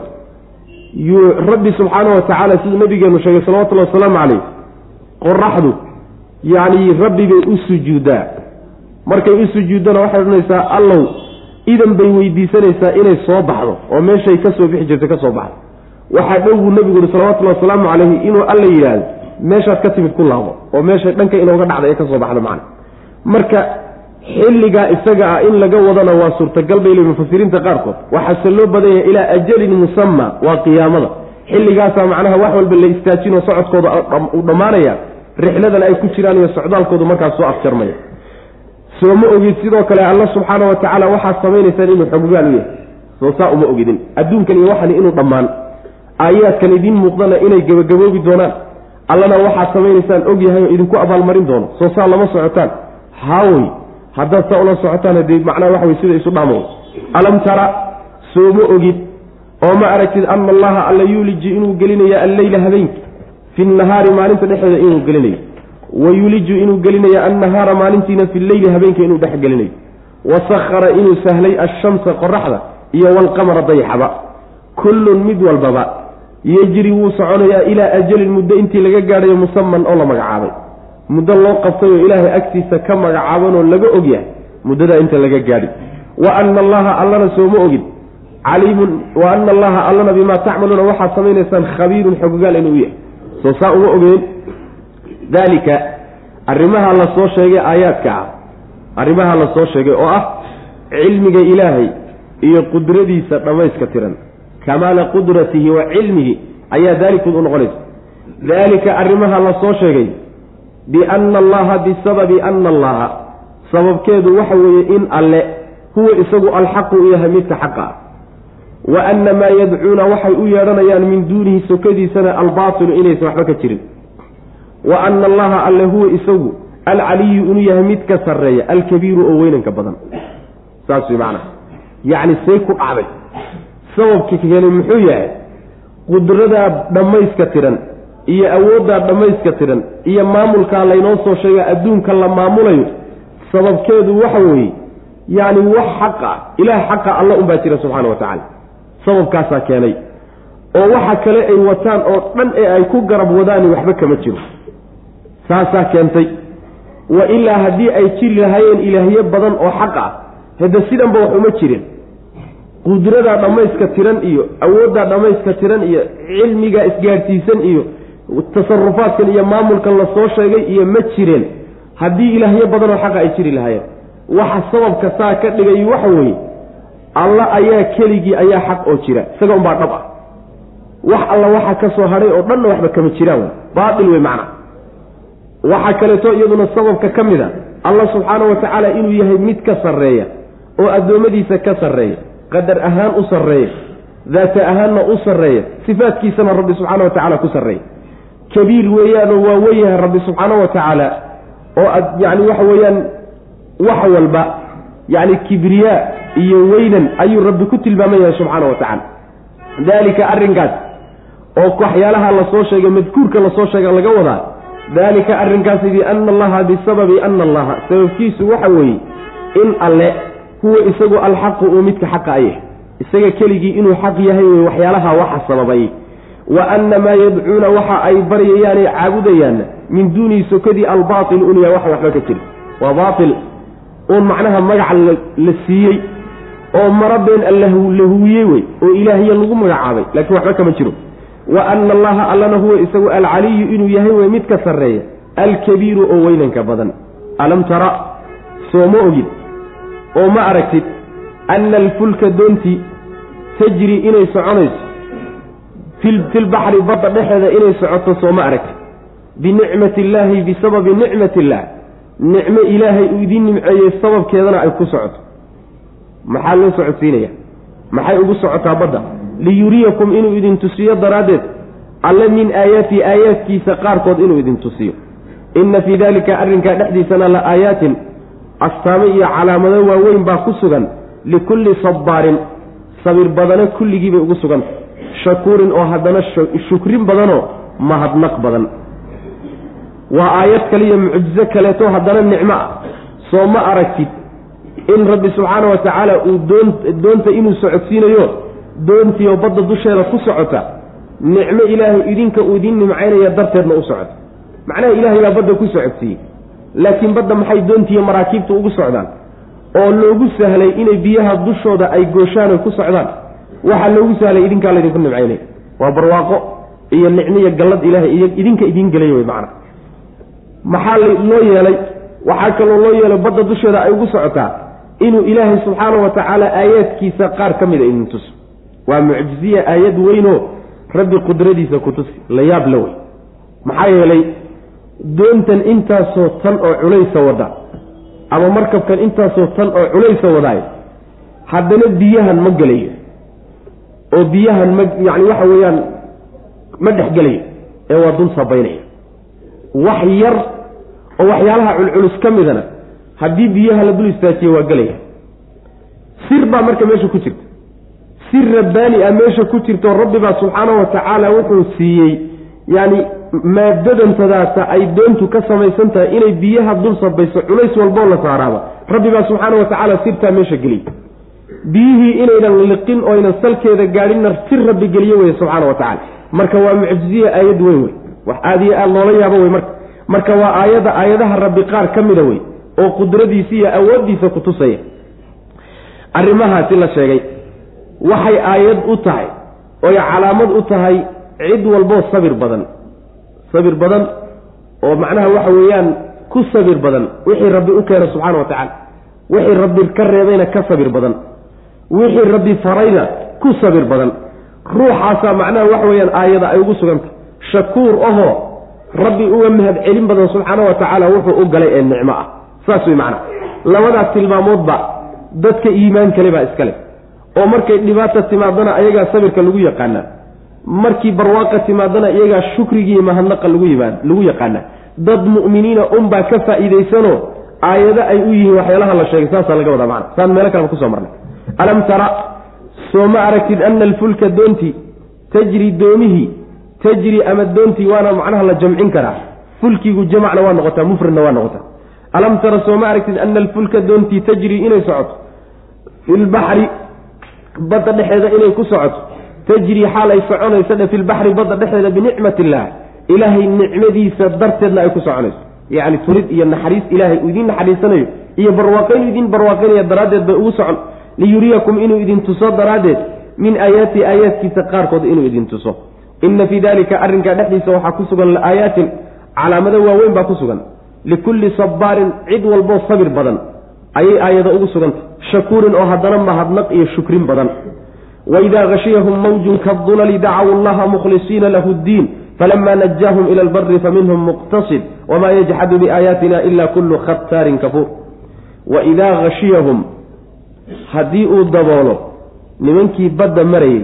yuu rabbi subxaana wa tacaala siduu nabigeenu sheegay salawatullahi wasalaamu calayh qoraxdu yacni rabbi bay u sujuuddaa markay u sujuuddana waxay odhanaysaa allow idan bay weydiisanaysaa inay soo baxdo oo meeshay ka soo bixi jirtay ka soo baxdo. Waxaa dhow buu nebigu uhi salawatullahi wasalaamu calayhi inuu alla yidhaahdo meeshaad ka timid ku laabo oo meeshay dhanka inooga dhacday ee ka soo baxdo macna. Marka xilligaa isaga ah in laga wadana waa suurtagal bay le mufasiriinta qaarkood. Waxaase loo badan yahay ilaa ajalin musama waa qiyaamada. Xilligaasaa macnaha wax walba la istaajinoo socodkooda u dhammaanaya rixladan ay ku jiraan iyo socdaalkoodu markaas soo afjarmaya soo ma ogid sidoo kale alla subxaana wa tacaala waxaad samaynaysaan inuu xoggaan u yahay. Soo saa uma ogidin. Adduunkan iyo waxani inuu dhammaan. Aayaadkan idiin muuqdana inay gabagaboobi doonaan. Allana waxaad samaynaysaan og yahay oo idinku abaalmarin doono. Soo saa lama socotaan. Haawey haddaad saa ula socotaan hadee macnaha waxa wey sida isu dhaamo alam tara soo ma ogid. Oo ma aragtid ana allaha alla yuuliji inuu gelinayo alleyla habeenki fi nahaari maalinta dhexeeda inuu gelinayo wa yuliju inuu gelinayo annahaara maalintiina fi lleyli habeenka inuu dhex gelinayo. wa sakhara inuu sahlay ashamsa qoraxda iyo walqamara dayaxaba kullun mid walbaba yejri wuu soconayaa ilaa ajalin muddo intii laga gaadhayo musaman oo la magacaabay. muddo loo qabtay oo ilaahay agtiisa ka magacaabanoo laga og yahay muddadaa inta laga gaadhi. wa ana allaha allana sooma ogin. caliimun wa ana allaha allana bimaa tacmaluuna waxaad samaynaysaan khabiirun xogogaal inuu yahay. soo saa uma ogeen daalika arrimaha la soo sheegay aayaadka ah. Arrimaha la soo sheegay oo ah cilmiga ilaahay iyo qudradiisa dhammayska tiran. Kamaala qudratihi wa cilmihi ayaa daalikood u noqonaysa. Daalika arrimaha la soo sheegay bianna allaha bisababi anna allaha sababkeedu waxa weeye in alle huwa isagu alxaqu u yahay midka xaqa. Ah wa anna maa yadcuuna waxay u yeedhanayaan min duunihi sokadiisana albaatilu inaysan waxba ka jirin wa anna allaha alle huwa isagu alcaliyu inuu yahay midka sarreeya alkabiiru oo weynanka badan. Saas way macnaha. Yacni say ku dhacday. Sababka keenay muxuu yahay? Qudradaa dhammayska tiran iyo awooddaa dhammayska tiran iyo maamulkaa laynoo soo sheega adduunka la maamulayo sababkeedu waxa weeye yacni wax xaqa ilaah xaqa alla unbaa jira subxaana wa tacaala. Sababkaasaa keenay. Oo waxa kale ay wataan oo dhan ee ay ku garab wadaani waxba kama jiro saasaa keentay. Wa ilaa haddii ay jiri lahaayeen ilaahyo badan oo xaq ah hadda sidanba wax uma jirin. Qudradaa dhammayska tiran iyo awooddaa dhammayska tiran iyo cilmigaa isgaadhsiisan iyo tasarufaadkan iyo maamulkan la soo sheegay iyo ma jireen. Haddii ilaahyo badanoo xaqa ay jiri lahaayeen. Waxa sababka saa ka dhigay waxa weeye alla ayaa keligii ayaa xaq oo jira. Isaga unbaa dhab ah. Wax alla waxa ka soo hadhay oo dhanna waxba kama jiraan. Wey baatil wey macna waxaa kaleeto iyaduna sababka ka mid a allah subxaanahu wa tacaala inuu yahay mid ka sarreeya oo addoommadiisa ka sarreeya qadar ahaan u sarreeya daata ahaanna u sarreeya sifaadkiisana rabbi subxaana wa tacala ku sarreeya. Kabiir weeyaanoo waa weyahay rabbi subxaanahu wa tacaala oo ad waxa weeyaan wax walba yacni kibriyaa iyo weynan ayuu rabbi ku tilmaaman yahay subxaana wa tacaala. Daalika arrinkaas oo waxyaalaha la soo sheegay madkuurka la soo sheega laga wadaa daalika arrinkaasi biana allaha bisababi ana allaha. Sababkiisu waxa weeye in alle huwa isagu alxaqu uu midka xaqa ayah isaga keligii inuu xaq yahay wey waxyaalaha waxa sababay. Wa anna maa yadcuuna waxa ay baryayaanay caabudayaanna min duunihi sokadii albaatil unyaa wax waxba ka jira waa baatil uun macnaha magaca la siiyey oo mara been alla la huwiyey wey oo ilaahya lagu magacaabay. Laakiin waxba kama jiro wa ana allaha allana huwa isagu alcaliyu inuu yahay wey mid ka sarreeya alkabiiru oo weynanka badan. Alam tara soo ma ogid oo ma aragtid anna alfulka doontii tajri inay soconayso filbaxri badda dhexeeda inay socoto soo ma aragtid. Binicmati illaahi bisababi nicmati illaah nicmo ilaahay uu idiin nimceeyey sababkeedana ay ku socoto. Maxaa loo socodsiinaya? Maxay ugu socotaa badda liyuriyakum inuu idin tusiyo daraaddeed alle min aayaati aayaadkiisa qaarkood inuu idin tusiyo. Inna fii daalika arrinkaa dhexdiisana la aayaatin astaamo iyo calaamado waaweyn baa ku sugan likulli sabbaarin sabir badano kulligii bay ugu suganta shakuurin oo haddana shukrin badanoo mahadnaq badan. Waa aayad kaliyo mucjizo kaleeto haddana nicmo ah. Soo ma aragtid in rabbi subxaana wa tacaala uu doon doonta inuu socodsiinayo doontii oo badda dusheeda ku socota nicmo ilaahay idinka uu idiin nimcaynaya darteedna u socota. Macnaha ilaahay baa badda ku socodsiiyey. Laakiin badda maxay doontiiyo maraakiibta ugu socdaan? Oo loogu sahlay inay biyaha dushooda ay gooshaan oy ku socdaan? Waxaa loogu sahlay idinkaa laydinku nimcaynaya. Waa barwaaqo iyo nicmiyo gallad ilaahay idinka idiin gelay wey macna. Maxaa loo yeelay? Waxaa kaloo loo yeelay badda dusheeda ay ugu socotaa inuu ilaahay subxaana wa tacaala aayaadkiisa qaar ka mida idin tuso waa mucjiziya aayad weynoo rabbi qudradiisa ku tusi la yaab la wey maxaa yeelay doontan intaasoo tan oo culaysa wada ama markabkan intaasoo tan oo culaysa wadaay haddana biyahan ma gelayo. Oo biyahan ma yacni waxa weeyaan ma dhex gelayo ee waa dul sabaynaya. Wax yar oo waxyaalaha culculus ka midana haddii biyaha la dul istaajiye waa gelaya sir baa marka meesha ku jirta sir rabbaani ah meesha ku jirto rabbibaa subxaanahu wa tacaala wuxuu siiyey yacni maadadantadaasa ay doontu ka samaysan tahay inay biyaha dul sabayso culays walboo la saaraaba. Rabbibaa subxaana wa tacaala sirtaa meesha geliyey. Biyihii inaynan liqin oo aynan salkeeda gaadhinna sir rabbi geliye weye subxaana wa tacala marka waa mucjiziya aayad weyn wey wax aada iyo aada loola yaabo wey marka. Marka waa aayadda aayadaha rabbi qaar ka mida wey oo qudradiisa iyo awooddiisa ku tusaya. Arrimahaasi la sheegay waxay aayad u tahay oy calaamad u tahay cid walboo sabir badan. Sabir badan oo macnaha waxa weeyaan ku sabir badan. Wixii rabbi u keena subxaana wa tacaala. Wixii rabbi ka reebayna ka sabir badan. Wixii rabbi farayna ku sabir badan. Ruuxaasaa macnaha waxa weeyaan aayada ay ugu sugantah shakuur ahoo rabbi uga mahad celin badan subxaana wa tacaala wuxuu u galay ee nicmo ah. Saas wey macnaha. Labadaas tilmaamoodba dadka iimaan baa iskale oo markay dhibaata timaadana ayagaa sabirka lagu yaqaanaa. Markii barwaaqa timaadana iyagaa shukrigii mahadnaqa lagu yaqaanaa. Dad mu'miniina unbaa ka faa'iidaysanoo aayado ay u yihiin waxyaalaha la sheegay saasaa laga wadaa macana saan meelo kaleba ku soo marnay. Alam tara soo ma aragtid ana alfulka doontii tajri doomihii tajri ama doontii waana macnaha la jamcin karaa. Fulkigu jamacna waa noqotaa mufradna waa noqotaa. Alam tara soo ma aragtid ana alfulka doontii tajri inay socoto. Filbaxri badda dhexeeda inay ku socoto tajri xaal ay soconayso dhe filbaxri badda dhexeeda binicmat illaah ilaahay nicmadiisa darteedna ay ku soconayso. Yacni turid iyo naxariis ilaahay uu idiin naxariisanayo iyo barwaaqayn idiin barwaaqaynaya daraaddeed bay ugu socon. Liyuriyakum inuu idin tuso daraaddeed min aayaati aayaadkiisa qaarkood inuu idin tuso. Inna fii dalika arrinkaa dhexdiisa waxaa ku sugan laaayaatin calaamado waaweyn baa ku sugan. Likulli sabbaarin cid walboo sabir badan ayay aayado ugu sugantay shakuurin oo haddana mahadnaq iyo shukrin badan. Waidaa hashiyahum mawjun kadulali dacaw allaha mukhlisiina lahu ddiin falama najaahum ila albari faminhum muqtasid wamaa yajxadu biaayaatina ila kullu khataarin kafuur. Waidaa hashiyahum haddii uu daboolo nimankii badda marayay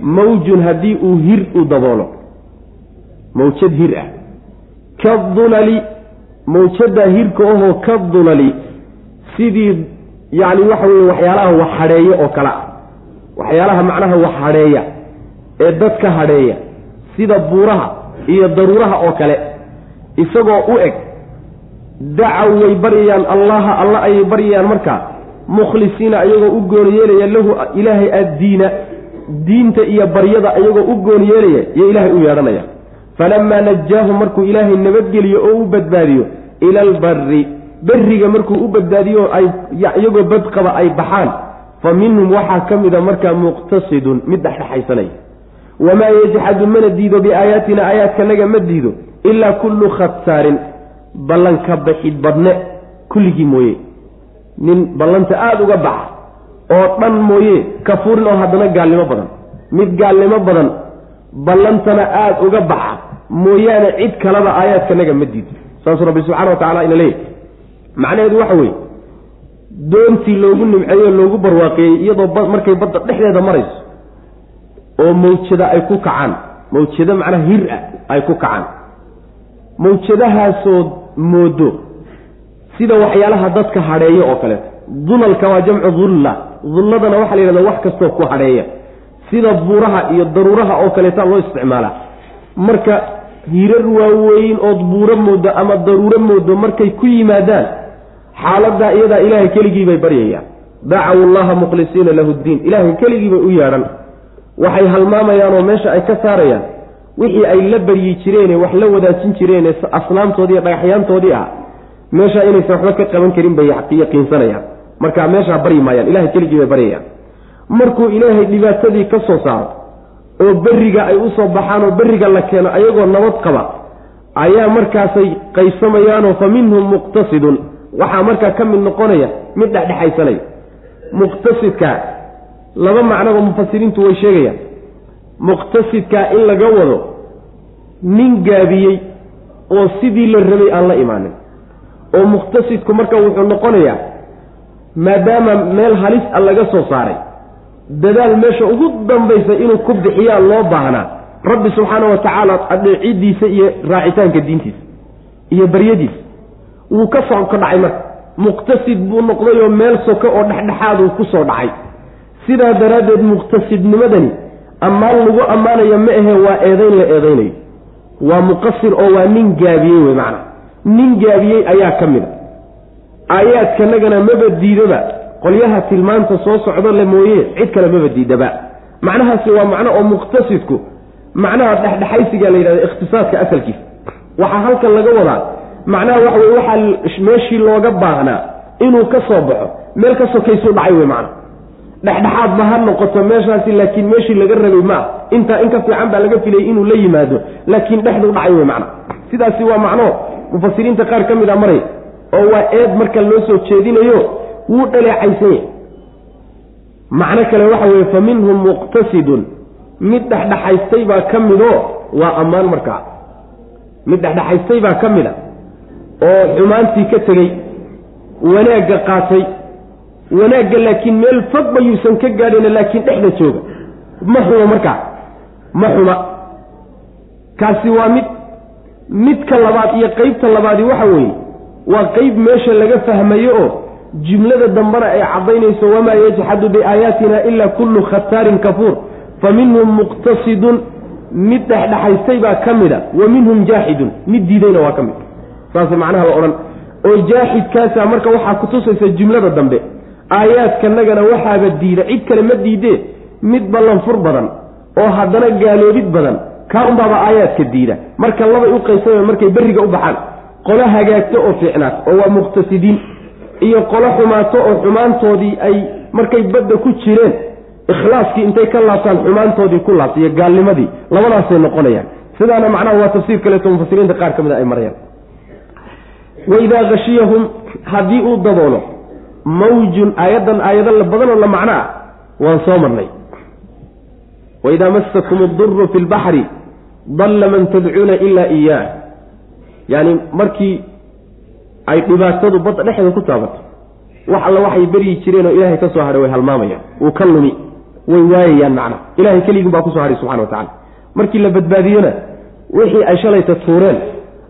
mawjun haddii uu hir u daboolo mawjad hir ah. Kadulali mawjaddaa hirka ahoo ka dulali sidii yacni waxa weye waxyaalaha wax hadheeya oo kale. Ah waxyaalaha macnaha wax hadheeya ee dadka hadheeya sida buuraha iyo daruuraha oo kale isagoo u eg dacaw way baryayaan allaha alla ayay baryayaan markaa mukhlisiina iyagoo u gooni yeelaya lahu ilaahay addiina diinta iyo baryada iyagoo u gooni yeelaya iyo ilaahay u yeedhanaya. Falamaa najaahum markuu ilaahay nabadgeliyo oo u badbaadiyo ila albarri berriga markuu u badbaadiyo ay iyagoo badqaba ay baxaan. Fa minhum waxaa ka mida markaa muqtasidun mid dhexdhexaysanaya wamaa yajxadu mana diido biaayaatina aayaadkanaga ma diido ilaa kullu khataarin ballanka baxid badne kulligii mooye. Nin ballanta aada uga baxa oo dhan mooye kafuurin oo haddana gaalnimo badan. Mid gaalnimo badan ballantana aada uga baxa mooyaane cid kaleba aayaadkanaga ma diido. Saasuu rabbi subxana wa tacala ina leeyahy macnaheedu waxa weeye doontii loogu nimceeyo loogu barwaaqeeyey iyadoo markay badda dhexdeeda marayso oo mawjada ay ku kacaan mawjado macnaha hir ah ay ku kacaan. Mawjadahaasoo moodo sida waxyaalaha dadka hadheeyo oo kaleeto dulalka waa jamcu dulla dulladana waxaa la yidhahda wax kastoo ku hadheeya. Sida buuraha iyo daruuraha oo kaleeta loo isticmaalaa marka hirar waaweyn ood buuro moodo ama daruuro moodo markay ku yimaadaan xaaladaa iyadaa ilaahay keligii bay baryayaan dacaw allaha mukhlisiina lahu ddiin ilaahay keligii bay u yeedhan waxay halmaamayaan oo meesha ay ka saarayaan. Wixii ay la baryi jireene wax la wadaajin jireene asnaamtoodii dhagaxyaantoodii ah meeshaa inaysan waxba ka qaban karin bay yaqiinsanayaan marka meeshaa baryi maayaan. Ilahay keligii bay baryayaan. Markuu ilaahay dhibaatadii ka soo saaro oo berriga ay u soo baxaan oo berriga la keeno ayagoo nabad qaba ayaa markaasay qaybsamayaanoo fa minhum muqtasidun waxaa markaa ka mid noqonaya mid dhexdhexaysanaya muqtasidkaa laba macnoba mufasiriintu way sheegayaan. Muqtasidkaa in laga wado nin gaabiyey oo sidii la rabay aan la imaanin. Oo muqtasidku marka wuxuu noqonayaa maadaama meel halis a laga soo saaray dadaal meesha ugu dambaysa inuu ku bixiyaa loo baahnaa. Rabbi subxaana wa tacaala adeecidiisa iyo raacitaanka diintiisa iyo baryadiisa wuu ka soo dhacay marka. Muqtasid buu noqday oo meel soko oo dhexdhexaaduu ku soo dhacay. Sidaa daraaddeed muqtasidnimadani ammaan lagu ammaanayo ma ahe waa eedayn la eedaynayo waa muqasir oo waa nin gaabiyey wey macana nin gaabiyey ayaa ka mid a. Aayaadkanagana maba diidaba. Qolyaha tilmaanta soo socdo le mooye cid kale maba diidaba. Macnahaasi waa macno oo muqtasidku macnaha dhexdhexaysiga la yidhahda ikhtisaadka asalkiisa. Waxaa halkan laga wadaa macnaha waxa weye waxaa meeshii looga baahnaa inuu ka soo baxo meel ka sokaysuu dhacay wey macna. Dhexdhexaad ba ha noqoto meeshaasi laakiin meeshii laga rabay ma ah intaa in ka fiican baa laga filayay inuu la yimaado laakiin dhexduu dhacay wey macna. Sidaasi waa macno mufasiriinta qaar ka mid a maray oo waa eed marka loo soo jeedinayo wuu dhaleecaysan yahay macno kale waxa weeye fa minhum muqtasidun. Mid dhexdhexaystay baa ka midoo waa ammaan markaa. Mid dhexdhexaystay baa ka mid a oo xumaantii ka tegey wanaagga qaatay wanaagga laakiin meel fog bayuusan ka gaadhayna laakiin dhexda jooga. Ma xuma markaa? Ma xuma. Kaasi waa mid midka labaad iyo qeybta labaadi waxa weeye waa qeyb meesha laga fahmayo oo jumlada dambena ay caddaynayso wamaa yajxadu biaayaatina ila kullu khataarin kafuur. Fa minhum muqtasidun mid dhexdhexaystay baa ka mid a wa minhum jaaxidun mid diidayna waa ka mid saas macnaha la odhan. Oo jaaxidkaasa marka waxaa kutusaysa jumlada dambe. Aayaadkanagana waxaaba diida. Cid kale ma diidee mid ballanfur badan oo haddana gaaloobid badan kaa unbaaba aayaadka diida. Marka labay u qaysama markay berriga u baxaan. Qolo hagaagto oo fiicnaat oo waa muqtasidiin. Iyo qolo xumaato oo xumaantoodii ay markay badda ku jireen. Ikhlaaskii intay ka laabtaan xumaantoodii ku laabta iyo gaalnimadii labadaasay noqonayaan. Sidaana macnaha waa tafsiir kaleeto mufasiriinta qaar ka mid a ay marayaan waidaa khashiyahum haddii uu daboolo mawjun aayaddan aayado badanoo la macno ah waan soo marnay. waidaa massakum aduru fi lbaxri dalla man tadcuuna ilaa iyaah yaani markii ay dhibaatadu badda dhexda ku taabato wax alla waxay beryi jireen oo ilaahay ka soo hadhay way halmaamayaan wuu ka lumi way waayayaan macna. Ilahay keligin baa ku soo hadhay subxana wa tacala markii la badbaadiyona wixii ay shalayta tuureen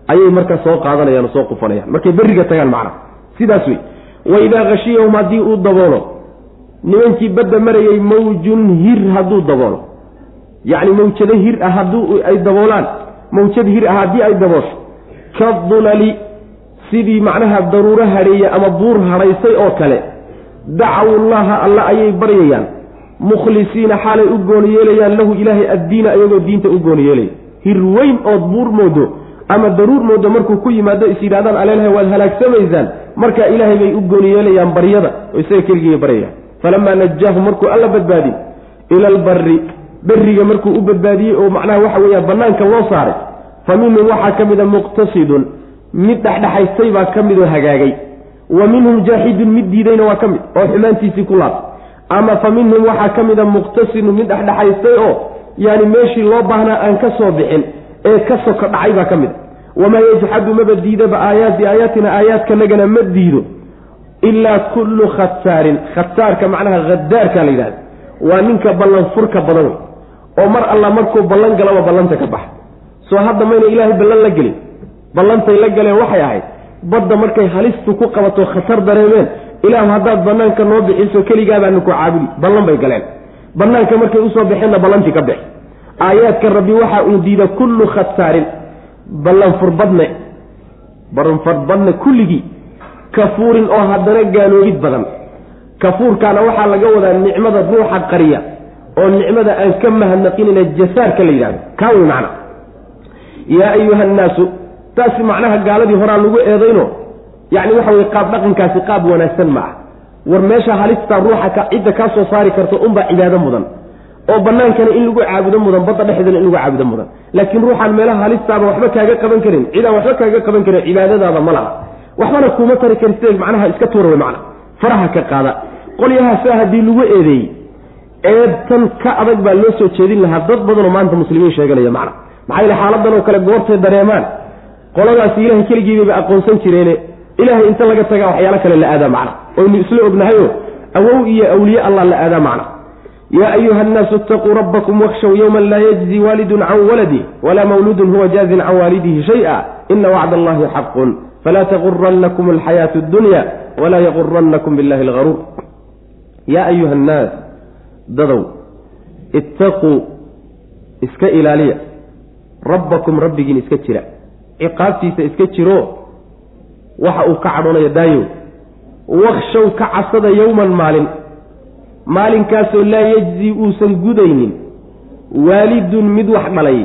ayay markaa soo qaadanayaan oo soo qufanayaan. Markay berriga tagaan macna. Sidaas wey waidaa khashiyahum haddii uu daboolo nimankii badda marayay mawjun hir hadduu daboolo. Yacni mawjado hir ah hadduu ay daboolaan mawjad hir ah haddii ay daboosho. Kadulali sidii macnaha daruuro hadheeye ama buur hadhaysay oo kale dacaw llaha alla ayay baryayaan. Mukhlisiina xaalay u gooni yeelayaan lahu ilaahay addiina iyagoo diinta u gooni yeelaya. Hir weyn ood buur moodo ama daruur moodo markuu ku yimaado is yidhahdaan aleelahay waad halaagsamaysaan markaa ilaahay bay u gooni yeelayaan baryada oo isaga keligii baryayaan falamaa najaahu markuu alla badbaadin ila albarri berriga markuu u badbaadiyey oo macnaha waxa weeyaan bannaanka loo saaray fa minhum waxaa ka mida muqtasidun mid dhexdhexaystay baa ka mid oo hagaagay. Wa minhum jaaxidun mid diidayna waa ka mid oo xumaantiisii ku laabtay ama fa minhum waxaa ka mida muqtasidun mid dhexdhexaystay oo yaani meeshii loo baahnaa aan ka soo bixin ee ka soko dhacay baa ka mid. A wamaa yajxadu maba diidaba aayaati aayaatina aayaadkanagana ma diido ilaa kullu khataarin khataarka macnaha khadaarka la yidhahda waa ninka ballan furka badan wey oo mar alla markuu ballan galaba ballanta ka baxa. Soo hadda mayna ilaahay ballan la gelin. Ballantay la galeen waxay ahayd. Badda markay halistu ku qabato khatar dareemeen. Ilaahu haddaad bannaanka noo bixiso keligaabaanu ku caabudi. Ballan bay galeen. Bannaanka markay u soo baxeenna ballantii ka bix aayaadka rabbi waxa uu diida kullu khataarin ballanfurbadne ballanfurbadne kulligii kafuurin oo haddana gaaloobid badan. Kafuurkaana waxaa laga wadaa nicmada ruuxa qariya oo nicmada aan ka mahadnaqinayna jasaarka la yidhahdo kaa wey macna. Yaa ayuha annaasu taasi macnaha gaaladii horaa lagu eedayno. Yacni waxa weye qaab dhaqankaasi qaab wanaagsan ma ah war meesha halistaa ruuxa cidda kaa soo saari karto unbaa cibaado mudan oo bannaankana in lagu caabudo mudan badda dhexdeedana in lagu caabudo mudan. Laakiin ruuxaan meelaha halistaaba waxba kaaga qaban karin cidaan waxba kaaga qaban karin cibaadadaada ma laha. Waxbana kuuma tari kartee macnaha iska tuura wey macna. Faraha ka qaada. Qolyahaasa haddii lagu eedeeyey eebtan ka adag baa loo soo jeedin lahaa dad badanoo maanta muslimiin sheeganaya macna. Maxaa yile xaaladan oo kale goortay dareemaan. Qoladaasi ilahay keligiibaba aqoonsan jireene. Ilahay inta laga tagaa waxyaalo kale la aadaa macna. Oynu isla ognahayo awow iyo awliye allah la aadaa macna yaa ayuha annaasu itaquu rabbakum wakshow yowman laa yajzi waalidun can waladih walaa mawluudun huwa jaazin can waalidihi shay-a ina wacd allahi xaqun falaa tagurannakum alxayaatu addunya walaa yagurannakum billahi algaruur yaa ayuha annaas dadow ittaquu iska ilaaliya rabbakum rabbigiin iska jira ciqaabtiisa iska jiro waxa uu ka cadhoonayo daayow wakshow ka casada yowman maalin maalinkaasoo laa yejzi uusan gudaynin waalidun mid wax dhalay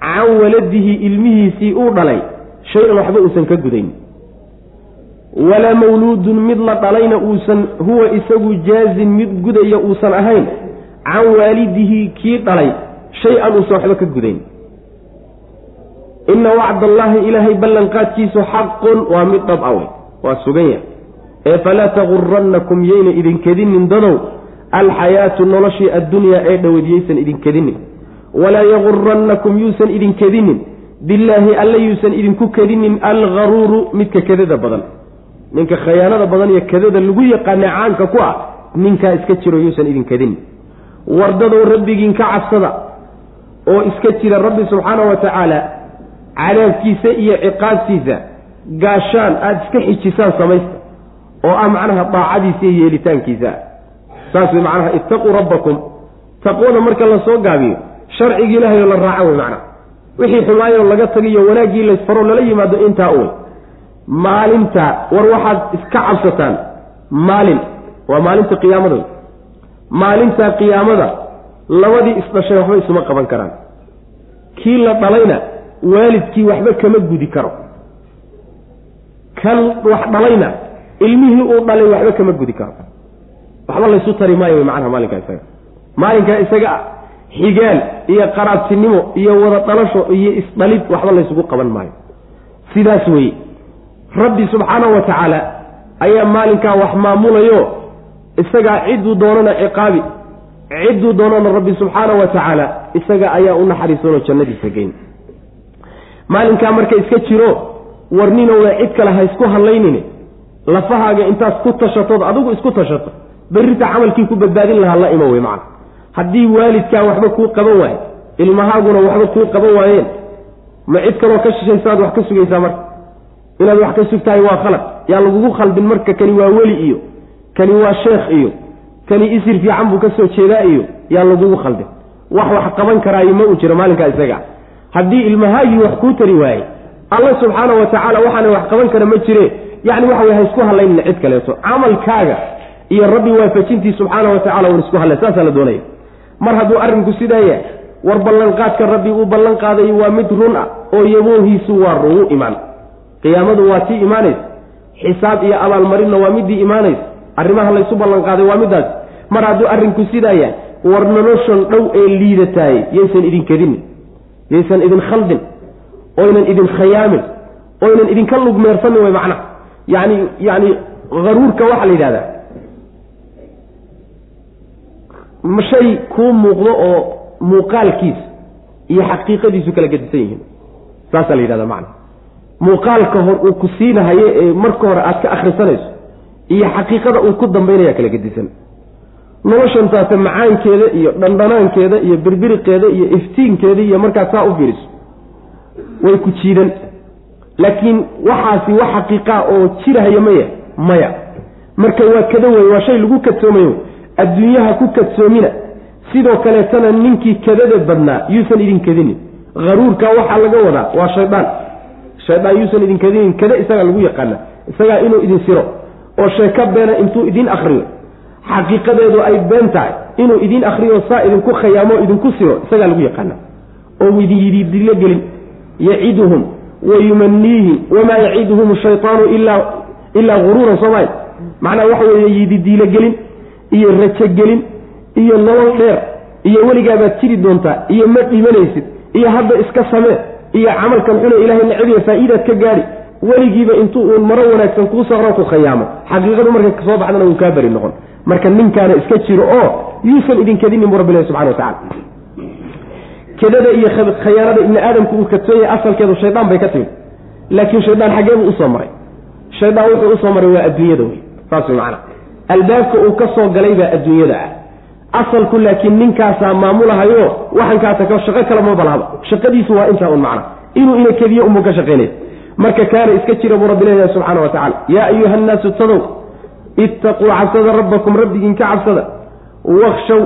can waladihi ilmihiisii uu dhalay shay-an waxba uusan ka gudaynin walaa mawluudun mid la dhalayna uusan huwa isagu jaazin mid gudaya uusan ahayn can waalidihi kii dhalay shay-an uusan waxba ka gudayn. Ina wacd allaahi ilaahay ballanqaadkiisu xaqun waa mid dhab awe waa sugan yahay ee falaa tagurannakum yayna idinkedinin dadow alxayaatu noloshii addunyaa ee dhoweed yaysan idinkedinin walaa yagurannakum yuusan idinkedinin billaahi alle yuusan idinku kedinin algaruuru midka kedada badan. Ninka khayaanada badan iyo kadada lagu yaqaana caanka ku ah ninkaa iska jiro yuusan idinkedinin wardadow rabbigiin ka cabsada oo iska jira rabbi subxaana wa tacaala cadaabkiisa iyo ciqaabtiisa gaashaan aada iska xijisaan samaysta oo ah macnaha daacadiisa iyo yeelitaankiisa. Saas way macnaha ittaquu rabbakum. Taqwada marka la soo gaabiyo sharcigii ilahay oo la raaco wey macnaha. Wixii xumaayoo laga tagiyo wanaaggii laysfaro lala yimaado intaa uwey maalinta war waxaad iska cabsataan maalin. Waa maalinta qiyaamada. Maalinta qiyaamada labadii isdhashay waxba isuma qaban karaan. Kii la dhalayna waalidkii waxba kama gudi karo. Kan wax dhalayna ilmihii uu dhalay waxba kama gudi karo. Waxba laysu tari maayo macnaha maalinkaa isaga. Maalinkaa isaga ah xigaal iyo qaraabtinimo iyo wada dhalasho iyo isdhalid waxba laysugu qaban maayo. Sidaas weye rabbi subxaanahu wa tacaala ayaa maalinkaa wax maamulayo isagaa cidduu doonana ciqaabi cidduu doonana rabbi subxaanahu wa tacaala isaga ayaa u naxariisanoo jannadiisa geyn. Maalinkaa marka iska jiro warninowda cid kale ha isku hadlaynine lafahaaga intaad ku tashatood adigu isku tashato. Berrita camalkii ku badbaadin lahaa la ima wey macana haddii waalidkaa waxba kuu qaban waaye ilmahaaguna waxba kuu qaban waayeen ma cid kaloo ka shishaysaad wax ka sugaysaa marka? Inaad wax ka sugtahay waa khalad. Yaa lagugu khaldin marka kani waa weli iyo kani waa sheekh iyo kani isir fiican buu ka soo jeedaa iyo yaa lagugu khaldin. Wax wax qaban karaayo ma uu jiro maalinkaa isaga haddii ilmahaagii wax kuu tari waayey alla subxaana wa tacaala waxaana wax qaban kara ma jire yacni waxa wey ha isku hadlaynina cid kaleeto. Camalkaaga iyo rabbi waafajintii subxaana wa tacala un isku hadlay saasaa la doonaya. Mar hadduu arrinku sidaa yahay war ballanqaadka rabbi uu ballan qaaday waa mid run ah oo yaboohiisu waa rugu imaan. Qiyaamadu waa tii imaanaysa xisaab iyo abaalmarinna waa midii imaanaysa. Arrimaha laysu ballanqaaday waa midaas mar hadduu arrinku sidaa yahay war noloshan dhow ee liidataayey yaysan idin kadinin yaysan idin khaldin oynan idin khayaamin oynan idinka lugmeersanin way macnaha yani yani haruurka waxaa la yidhahdaa. Shay kuu muuqdo oo muuqaalkiisa iyo xaqiiqadiisu kala gedisan yihiin. Saasaa la yidhahda macna. Muuqaalka hor uu ku siinahayo ee marka hore aad ka akhrisanayso iyo xaqiiqada uu ku dambaynaya kala gedisan. Noloshan taase macaankeeda iyo dhandhanaankeeda iyo birbiriqeeda iyo iftiinkeeda iyo markaad saa u fiiriso. Way ku jiidan laakiin waxaasi wax xaqiiqaa oo jirahaya maya maya. Marka waa kada wey waa shay lagu kadsoomayo. Adduunyaha ku kadsoomina. Sidoo kaleetana ninkii kadada badnaa yuusan idin kadinin. Haruurka waxaa laga wadaa waa shaydaan. Shaydaan yuusan idin kadinin kada isagaa lagu yaqaana isagaa inuu idin siro oo sheeko beena intuu idin akriyo xaqiiqadeedu ay been tahay inuu idin akriyo saa idinku khayaamo idinku siro isagaa lagu yaqaana oo idin yidhi dilo gelin. Yaciduhum wa yumaniihim wamaa yaciduhum shaytaanu ilaa guruuran soomaali macnaa waxa weeye yididiilo gelin iyo rajogelin iyo nolol dheer iyo weligaabaad jiri doontaa iyo ma dhimanaysid iyo hadda iska samee iyo camalkan xune ilahay nacibiya faa-iidaad ka gaadhi weligiiba intuu uun maro wanaagsan kuu saqro ku khayaamo xaqiiqadu markay ka soo baxdana wuu kaa beri noqon. marka ninkaana iska jiro oo yuusan idinkadinin bu rabbilahi subxana wa tacala kedada iyo khayaanada ibni aadamku uu kadsoonya asalkeedu shaydaan bay ka timid. Laakiin shaydaan xaggee buu u soo maray. Shaydaan wuxuu u soo maray waa adduunyada wey saas wey macana albaabka uu ka soo galay baa adduunyada ah. Asalku laakiin ninkaasaa maamulahayo waxankaasa shaqo kale ma balahaba shaqadiisu waa intaa un macna. Inuu ina kediyo unbuu ka shaqaynaya marka kaana iska jira buu rabbi leeyahay subxaana wa tacala yaa ayuha annaasu tadow ittaquu cabsada rabbakum rabbigiin ka cabsada wakshow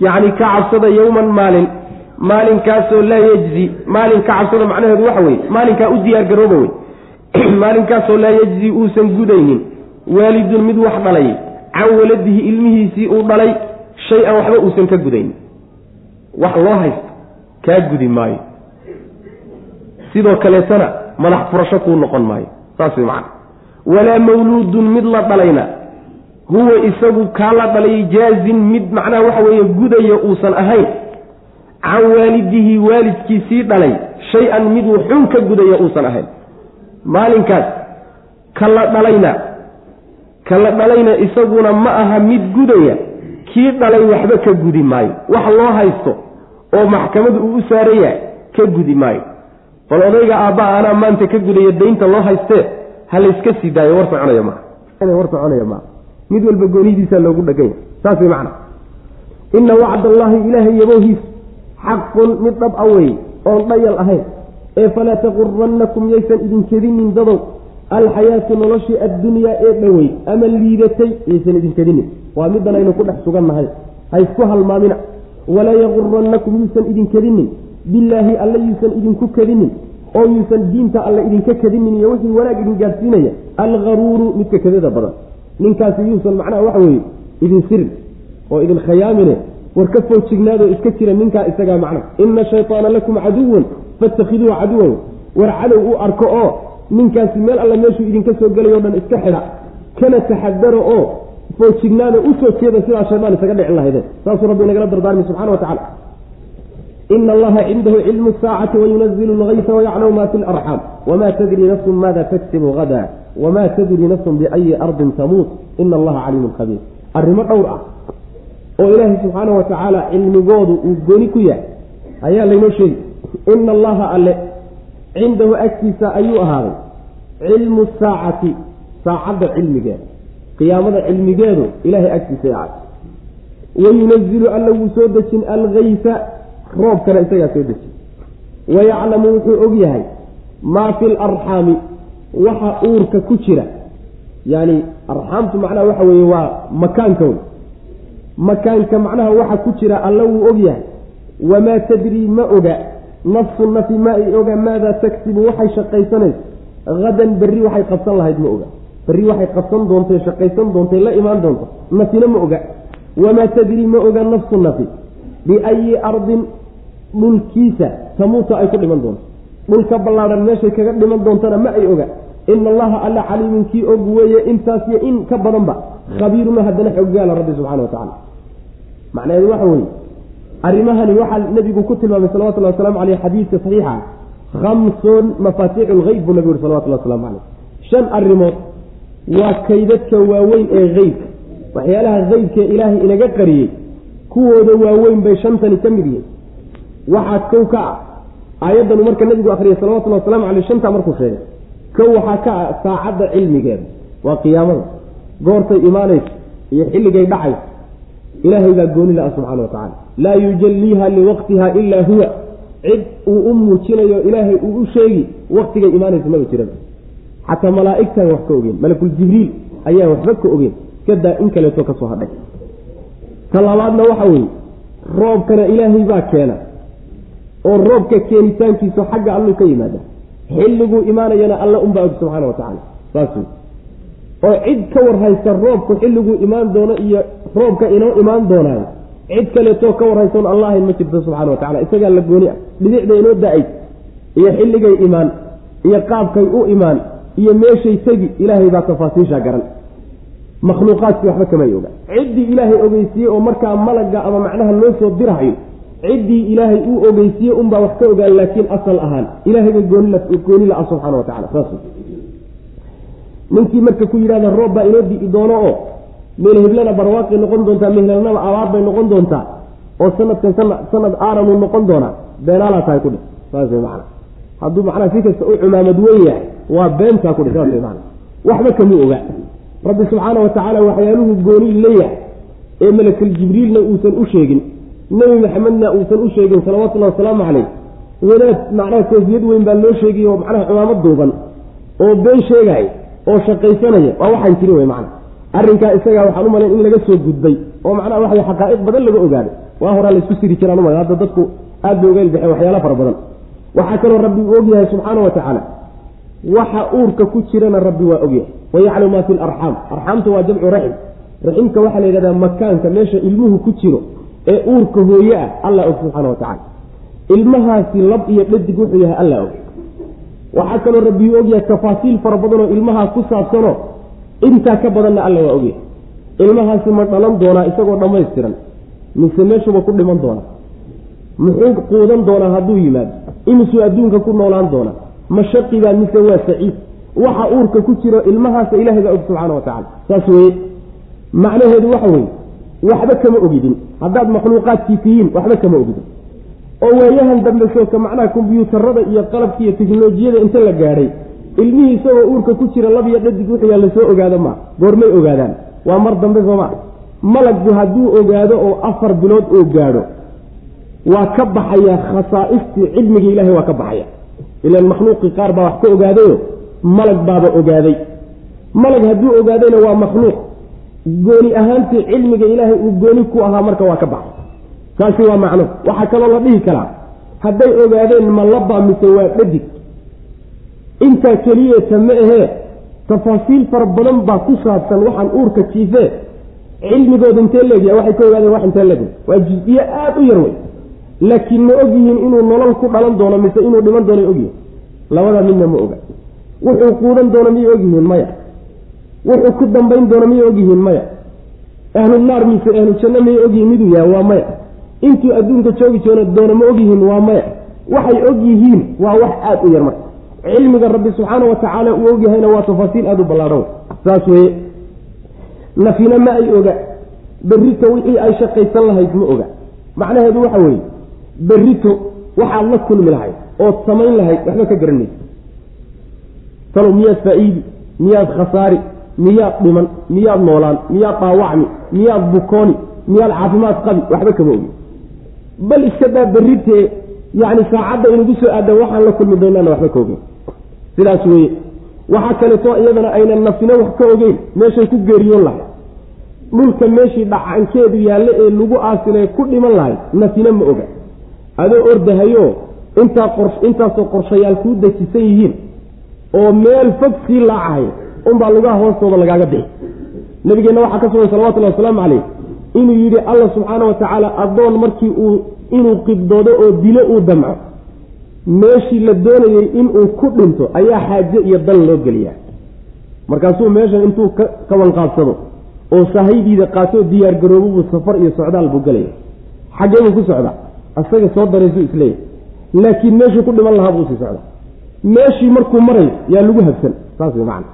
yacni ka cabsada yowman maalin maalinkaasoo laa yejzi maalin ka cabsada macnaheedu waxa weye maalinkaa u diyaar garooba wey maalinkaasoo laa yejzi uusan gudaynin waalidun mid wax dhalay can waladihi ilmihiisii uu dhalay shay-an waxba uusan ka gudaynin. Wax loo haysto kaa gudi maayo. Sidoo kaleetana madax furasho kuu noqon maayo saas way macana walaa mawluudun mid la dhalayna huwa isagu kaa la dhalay jaazin mid macnaha waxa weeye gudaya uusan ahayn can waalidihi waalidkiisii dhalay shay-an mid wuxuun ka gudaya uusan ahayn. Maalinkaas ka la dhalayna kala dhalayna isaguna ma aha mid gudaya kii dhalay waxba ka gudi maayo. Wax loo haysto oo maxkamadu uu u saaran yahay ka gudi maayo. Bal odayga aabbaha anaa maanta ka gudaya daynta loo haystee ha layska sii daayo war soconaya maaha war soconaya maaha mid walba goonidiisaa loogu dhaganya saas way macana ina wacd allaahi ilaahay yaboohiis xaqun mid dhab a wey oon dhayal ahayn. Ee falaa taqurannakum yaysan idinkedinin dadow. Alxayaatu noloshii addunyaa ee dhowey ama liidatay yaysan idinkedinin waa middan aynu ku dhex sugannahay ha isku halmaamina. Walaa yaqurannakum yuusan idinkedinin billaahi alle yuusan idinku kedinin. Oo yuusan diinta alle idinka kedinin iyo wixii wanaag idin gaadhsiinaya algaruuru midka kadada badan. Ninkaasi yuusan macnaha waxa weeye idin sirin oo idin khayaamine war ka foojignaadoo iska jira ninkaa isagaa macna ina shayطaana lakum caduwan faاtakhiduuhu caduwan. War cadow u arko oo ninkaasi meel alle meeshuu idinka soo gelayo dhan iska xidha. Kana taxadaro oo foojignaada u soo jeeda sidaa shaydaan isaga dhicin lahaydeen. Saasuu rabbi inagala dardaarmi subxana wa tacala ina allaha cindahu cilmu saacati wayunazilu lgaysa wayaclamu ma fi larxaam wma tadri nafsun maada taksibu hada wma tadri nafsun biayi ardin tamuut. Ina allaha caliimun khabiir arrimo dhowr ah oo ilaahay subxaana wa tacaala cilmigoodu uu gooni ku yahay ayaa laynoo sheegi ina allaha alle cindahu agtiisa ayuu ahaaday. Cilmu saacati saacadda cilmigeeda. Qiyaamada cilmigeedu ilahay agtiisa ahaday wayunazilu alla wuu soo dejin algaysa roobkana isagaa soo dejin. Wayaclamu wuxuu og yahay maa fi larxaami waxa uurka ku jira. Yani arxaamtu macnaha waxa weeye waa makaankooda makaanka macnaha waxa ku jira alla wuu og yahay. Wamaa tadrii ma oga. Nafsu nafi ma ay oga maada tagsibu waxay shaqaysanayso hadan berri waxay qabsan lahayd ma oga. Berri waxay qabsan doontay shaqaysan doontay la imaan doonto. Nafina ma oga. Wamaa tadrii ma oga nafsu nafi. Biayi ardin dhulkiisa tamuuta ay ku dhiman doonto. Dhulka ballaadhan meeshay kaga dhiman doontana ma ay oga. Ina allaha alla caliimun kii og weeye intaas iyo in ka badanba khabiiruna haddana xoggaala rabbi subxana wa tacala macnaheedu waxa weeye arrimahani waxaa nebigu ku tilmaamay salawatullahi waslamu caleyh xadiidka saxiixa khamsun mafaatiixu lgeyb buu nabigu yuri salawatullahi waslamu caleyh shan arrimood waa kaydadka waaweyn ee heybka waxyaalaha heybkee ilaahay inaga qariyey kuwooda waaweyn bay shantani ka mid yihiin. Waxaa kow ka ah aayaddanu marka nebigu akhriyay salawatullahi waslamu caleyh shantaa markuu sheegay kow waxaa ka ah saacadda cilmigeeda. Waa qiyaamada goortay imaanaysa iyo xilligay dhacaysa ilaahay baa gooni la-a subxana wa tacala laa yujalliiha liwaqtiha ilaa huwa cid uu u muujinayo ilaahay uu u sheegi waqtigay imaanaysa maba jiraba xataa malaa'igtaan wax ka ogeen malakul jibriil ayaan waxba ka ogeen iskadaa in kaleeto ka soo hadhay ta labaadna waxa weeye roobkana ilaahay baa keena oo roobka keenitaankiisu xagga alluu ka yimaada xilliguu imaanayana alla unbaa og subxaana wa tacaala saas wey oo cid ka warhaysa roobku xilliguu imaan doono iyo roobka inoo imaan doonaayo cid kaleetoo ka warhaysoon allahayn ma jirto subxana wa tacala isagaa la gooni ah. Dhibicda inoo da'ay iyo xilligay imaan iyo qaabkay u imaan iyo meeshay tegi ilaahay baa tafaasiisha garan. Makhluuqaadkii waxba kamay oga ciddii ilaahay ogeysiiyey oo markaa malaga ama macnaha loo soo dirahayo ciddii ilaahay uu ogeysiiyey unbaa wax ka ogaan laakiin asal ahaan ilaahayba gooni la-a subxana wa tacala saas. Ninkii marka ku yidhahda roob baa inoo dii doono oo meel heblana barwaaqay noqon doontaa mehelnaba abaar bay noqon doontaa oo sanadkan sanad aaranuu noqon doonaa beenaalaa tahay kudhi saas way macana hadduu macnaha si kasta u cumaamad weyn yahay waa beentaa kudhi saas way macana waxba kamuu oga. Rabbi subxaana wa tacaala waxyaaluhu gooni leeyahay ee malakul jibriilna uusan u sheegin. Nebi maxamedna uusan u sheegin salawatullahi wasalaamu caleyh wadaad macnaha koofiyad weyn baa loo sheegay oo macnaha cumaamad duuban oo been sheegay oo shaqaysanaya. Waa waxaan jirin wey macana arrinkaa isagaa waxaan u in laga soo gudbay oo macnaha waxay xaqaa'iq badan laga ogaaday waa horaa laysku siri jiraan umala hadda dadku aad bay oga ilbaxeen waxyaala fara badan. Waxaa kaloo rabbi uu ogyahay subxaana wa tacaala waxa uurka ku jirana rabbi waa ogyahay. Wayaclamu maa fi larxaam arxaamta waa jamcu raxim. Raximka waxaa la yidhahdaa makaanka meesha ilmuhu ku jiro ee uurka hooye ah allah og subxaana wa tacala ilmahaasi lab iyo dhadig wuxuu yahay allah og waxaa kaloo rabbi uu ogyahay tafaasiil fara badanoo ilmahaa ku saabsanoo intaa ka badanna alla waa ogyahay ilmahaasi ma dhalan doonaa isagoo dhammaystiran. Mise meeshuba ku dhiman doonaa. Muxuu quudan doonaa hadduu yimaado? Imisuu adduunka ku noolaan doonaa? Ma shaqibaa mise waa saciid? Waxa uurka ku jiro ilmahaasa ilahay baa og subxaana wa tacala saas weye macnaheedu waxa weye waxba kama ogidin. Haddaad makhluuqaadkii tihiin waxba kama ogidin. Oo waayahan dambe sooka macnaha kombyuutarada iyo qalabki iyo teknolojiyada inta la gaadhay ilmihii isagoo uurka ku jira labiyo dhadig wuxuyaa la soo ogaado maa goormay ogaadaan. Waa mar dambe sooma malaggu hadduu ogaado oo afar bilood oo gaadho. Waa ka baxaya khasaaistii cilmiga ilaahay waa ka baxaya. Ilan makhluuqii qaar baa wax ka ogaadayo malag baaba ogaaday. Malag hadduu ogaadayna waa makhluuq. Gooni ahaantii cilmiga ilaahay uu gooni ku ahaa marka waa ka baxay taasi waa macno. Waxaa kaloo la dhihi karaa. Hadday ogaadeen ma laba mise waa dhadig intaa keliyata ma ahee tafaasiil fara badan baa ku saabsan waxaan uurka jiifee. Cilmigooda intee leegya waxay ka ogaadeen wax intee leeg waa jus-iyo aada u yar wey laakiin ma ogyihiin inuu nolol ku dhalan doono mise inuu dhiman doono ogyihiin labada midna ma oga. Wuxuu quudan doono miyay ogyihiin maya? Wuxuu ku dambayn doono miyay ogyihiin maya? Ahlu naar mise ahlu janno miyay ogyihiin miduu yahay waa maya. Intuu adduunka joogi doono ma ogyihiin waa maya. Waxay og yihiin waa wax aada u yar marka cilmiga rabbi subxaana wa tacaala uu ogyahayna waa tafaasiil aada u ballaadhan saas weye nafina ma ay oga berrito wixii ay shaqaysan lahayd ma oga. Macnaheedu waxa weeye berrito waxaad la kulmi lahayd ood samayn lahayd waxba ka garan maysa talow miyaad faa-iidi miyaad khasaari miyaad dhiman miyaad noolaan miyaad dhaawacmi miyaad bukooni miyaad caafimaad qabi waxba kama ogi. Bal iska daa berritee yacni saacadda inagu soo aadan waxaan la kulmi doonaana waxba ka ogeyn sidaas weeye. Waxaa kaleeto iyadana aynan nafsina wax ka ogeyn meeshay ku geeriyoon lahayd. Dhulka meeshii dhacankeedu yaalle ee lagu aasilay ku dhiman lahayd nafina ma oga. Adoo ordahayo intaa intaasoo qorshayaal kuu dejisan yihiin oo meel fog sii laacahayo unbaa lugaha hoostooda lagaaga bixi. Nabigeenna waxaa ka sugan salawatullahi wasalaamu caleyh inuu yidhi alla subxaana wa tacaala addoon markii uu inuu qibdoodo oo dilo uu damco meeshii la doonayey inuu ku dhinto ayaa xaaje iyo dal loo geliyaa. Markaasuu meeshan intuu ka kabanqaabsado oo sahaydiida qaatoo diyaar garoobubuu safar iyo socdaal buu gelaya xaggee buu ku socdaa. Asaga soo daraysuu isleeyahy laakiin meeshuu ku dhiman lahaa buu u sii socdaa. Meeshii markuu marayo yaa lagu habsan saas way macana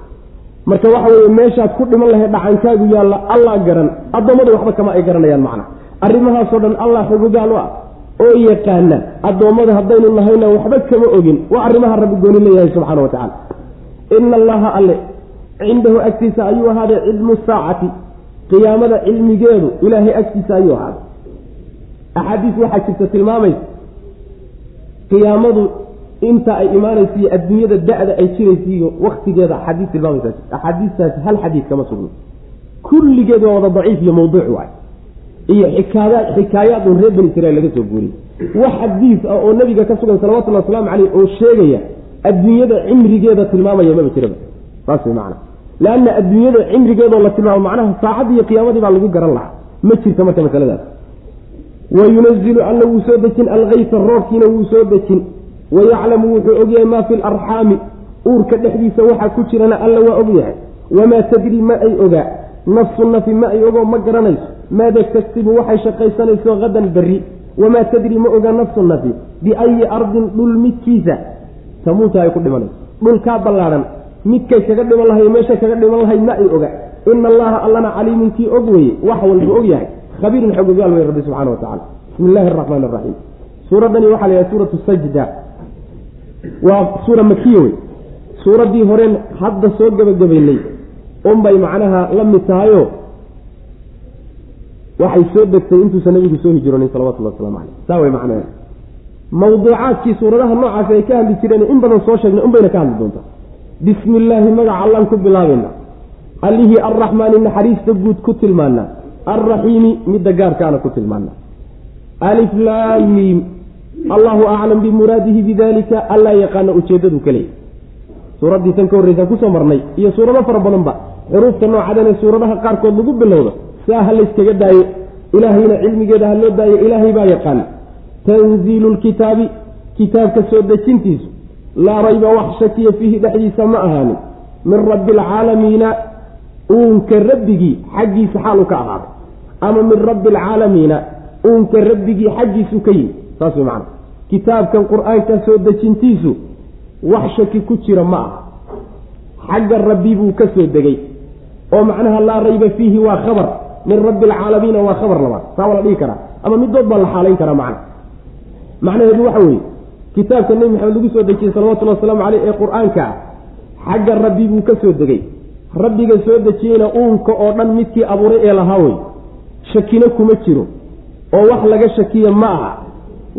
marka waxa weeye meeshaad ku dhiman lahayd dhacankaagu yaalla allah garan. Addoommadu waxba kama ay garanayaan macna. Arrimahaasoo dhan allah xogogaal u ah oo yaqaana addoommada haddaynu nahayna waxba kama ogin. Waa arrimaha rabbi gooni leeyahay subxaana wa tacala ina allaha alle cindahu agtiisa ayuu ahaaday cilmu saacati. Qiyaamada cilmigeedu ilaahay agtiisa ayuu ahaaday. Axaadiis waxaa jirta tilmaamaysa qiyaamadu inta ay imaanaysa iyo adduunyada da-da ay jiraysa iyo waktigeeda axaadiis tilmaamaysa axaadiistaasi hal xadiis kama sugno. Kulligeed waa wada daciif iyo mawduuc waay iyo xikaaya xikaayaad un reer bani israiil laga soo guuriyey. Wax xadiis ah oo nabiga ka sugan salawatullhi wasalaamu caleyh oo sheegaya adduunyada cimrigeeda tilmaamaya maba jiraba saas way macana leanna adduunyada cimrigeedoo la tilmaamo macnaha saacaddi iyo qiyaamadii baa lagu garan lahaa. Ma jirta marka masaladaas. Wa yunazilu alla wuu soo dejin alkaysa roobkiina wuu soo dejin. Wayaclamu wuxuu ogyahay maa fi larxaami uurka dhexdiisa waxaa ku jirana alla waa ogyahay. Wamaa tadri ma ay ogaa. Nafsu nafi ma ay ogoo ma garanayso maada tagsibu waxay shaqaysanayso hadan berri wamaa tadri ma oga nafsu nafi biayi ardin dhul midkiisa tamuuta ay ku dhimanayso dhulkaa ballaadhan midkay kaga dhiman lahay meeshay kaga dhiman lahay ma ay oga ina allaha allana caliimun kii og weye wax walba og yahay khabiirun xogogaal wey rabbi subxana wa tacala bismi illaahi araxmaan araxiim suuraddani waxaa la yhaha suuratu sajda waa suura makiya wey suuraddii horeen hadda soo gebagabaynay unbay macnaha la mid tahayo waxay soo degtay intuusan nabigu soo hijroonin salawatullah waslamu caleyh saa way macnaha mawduucaadkii suuradaha noocaasi ay ka hadli jireen in badan soo sheegnay unbayna ka hadli doontaa. Bismi illaahi magaca allaan ku bilaabayna allihii arraxmaani naxariista guud ku tilmaana alraxiimi midda gaarkaana ku tilmaana aliflaamiim allahu aclam bimuraadihi bidalika allaa yaqaana ujeedadu kaleya suuraddii tan ka horreysaan ku soo marnay. Iyo suurado fara badanba xuruufta noocadan ee suuradaha qaarkood lagu bilowdo saa ha layskaga daayo ilaahayna cilmigeeda ha loo daayo ilaahay baa yaqaan tanziilu lkitaabi kitaabka soo dejintiisu laa rayba wax shakiya fiihi dhexdiisa ma ahaanin min rabbi alcaalamiina uunka rabbigii xaggiisa xaalu ka ahaaday ama min rabbi alcaalamiina uunka rabbigii xaggiisu ka yimi saas way macana kitaabkan qur'aanka soo dejintiisu wax shaki ku jira ma aha. Xagga rabbi buu ka soo degay oo macnaha laa rayba fiihi waa khabar min rabbi alcaalamiina waa khabar labaad. Saa waa la dhihi karaa. Ama middood baa la xaalayn karaa macna. Macnaheedu waxa weeye kitaabka nebi maxamed lagu soo dejiyey salawatullhi wasalaamu caleyh ee qur'aanka ah xagga rabbi buu ka soo degay. Rabbiga soo dejiyeyna uunka oo dhan midkii abuuray ee lahaa wey shakino kuma jiro. Oo wax laga shakiya ma aha.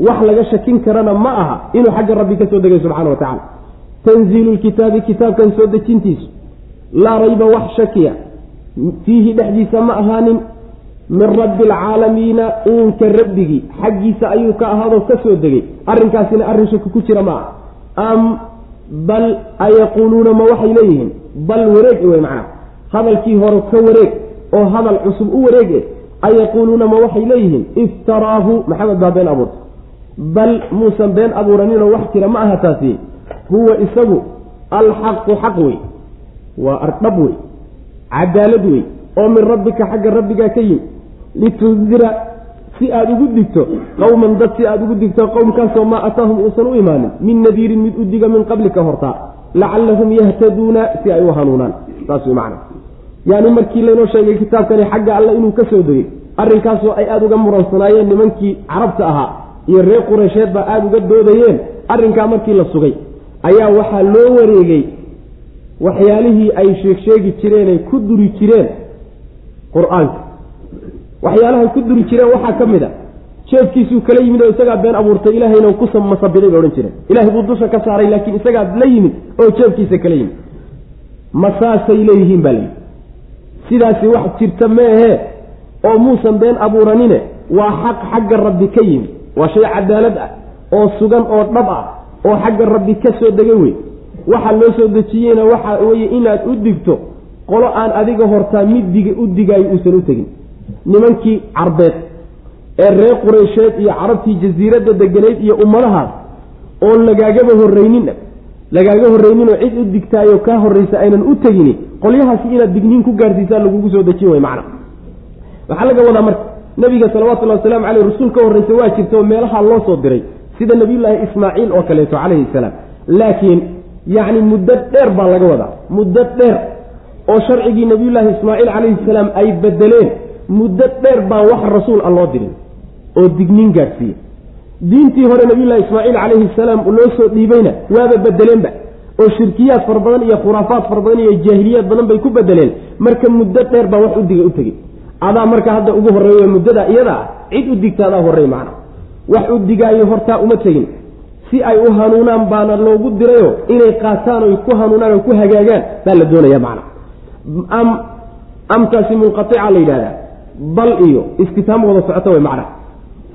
Wax laga shakin karana ma aha inuu xagga rabbi ka soo degay subxana wa tacala tanziilu lkitaabi kitaabkan soo dejintiisu laa rayba wax shakiya fiihi dhexdiisa ma ahaanin min rabbi alcaalamiina uunka rabbigii. Xaggiisa ayuu ka ahaadoo ka soo degay. Arrinkaasina arrin shaki ku jira ma ah am bal ayaquuluuna ma waxay leeyihiin? Bal wareeg wey macnaha. Hadalkii hore ka wareeg oo hadal cusub u wareege ayaquuluuna ma waxay leeyihiin? Iftaraahu maxamed baa been abuurta bal muusan been abuuraninoo wax jira ma aha taasi. Huwa isagu alxaqu xaq wey. Waa ardhab wey cadaalad wey oo min rabbika xagga rabbigaa ka yimi litundira si aada ugu digto qowman dad si aada ugu digto qowmkaasoo maa ataahum uusan u imaanin min nadiirin mid u diga min qablika hortaa lacallahum yahtaduuna si ay u hanuunaan. Saas wey macana yani markii laynoo sheegay kitaabkani xagga alle inuu ka soo degay arrinkaasoo ay aada uga muransanaayeen nimankii carabta ahaa iyo reer qureysheed baa aada uga doodayeen arrinkaa markii la sugay ayaa waxaa loo wareegay waxyaalihii ay sheegsheegi jireen ay ku duri jireen qur'aanka. Waxyaalahay ku duri jireen waxaa ka mid a jeefkiisuu kala yimid oo isagaa been abuurtay ilaahayna ku masabiday bay odhan jireen. Ilahay buu dusha ka saaray laakiin isagaa la yimid oo jeefkiisa kala yimid. Ma saasay leeyihiin baa layidhi sidaasi wax jirta meehe oo muusan been abuuranine waa xaq xagga rabbi ka yimid. Waa shay cadaalad ah oo sugan oo dhab ah oo xagga rabbi ka soo degay wey waxa loo soo dejiyeyna waxa weye inaad u digto qolo aan adiga hortaa mid dig u digaayo uusan u tegin. Nimankii carbeed ee reer qureysheed iyo carabtii jasiiradda deganeyd iyo ummadahaas oon lagaagaba horreynin lagaaga horreyninoo cid u digtaayo kaa horreysa aynan u tegini qolyahaasi inaad digniin ku gaarsiisaa lagugu soo dejin way macna. Waxaa laga wadaa marka nabiga salawatullahi wasalaamu caleyh rasuul ka horreysa waa jirta oo meelaha loo soo diray sida nabiyullaahi ismaaciil oo kaleeto calayhi salaam. Laakiin yacni muddo dheer baa laga wadaa. Muddo dheer oo sharcigii nabiyullaahi ismaaciil calayhi salaam ay bedeleen muddo dheer baan wax rasuul a loo dirin oo digniin gaadhsiiye diintii hore nabiyullahi ismaaciil calayhi salaam loo soo dhiibayna waaba bedeleenba oo shirkiyaad fara badan iyo khuraafaad fara badan iyo jaahiliyaad badan bay ku bedeleen marka muddo dheer baa wax u diga u tegey. Adaa marka hadda ugu horreeyo muddada iyada ah cid u digta adaa horrey macna. Wax u digaayo hortaa uma tegin si ay u hanuunaan baana loogu dirayo inay qaataan oy ku hanuunaan oo ku hagaagaan baa la doonaya macna. Am amtaasi munqaica la yidhahdaa bal iyo istifhaam wada socoto way macna.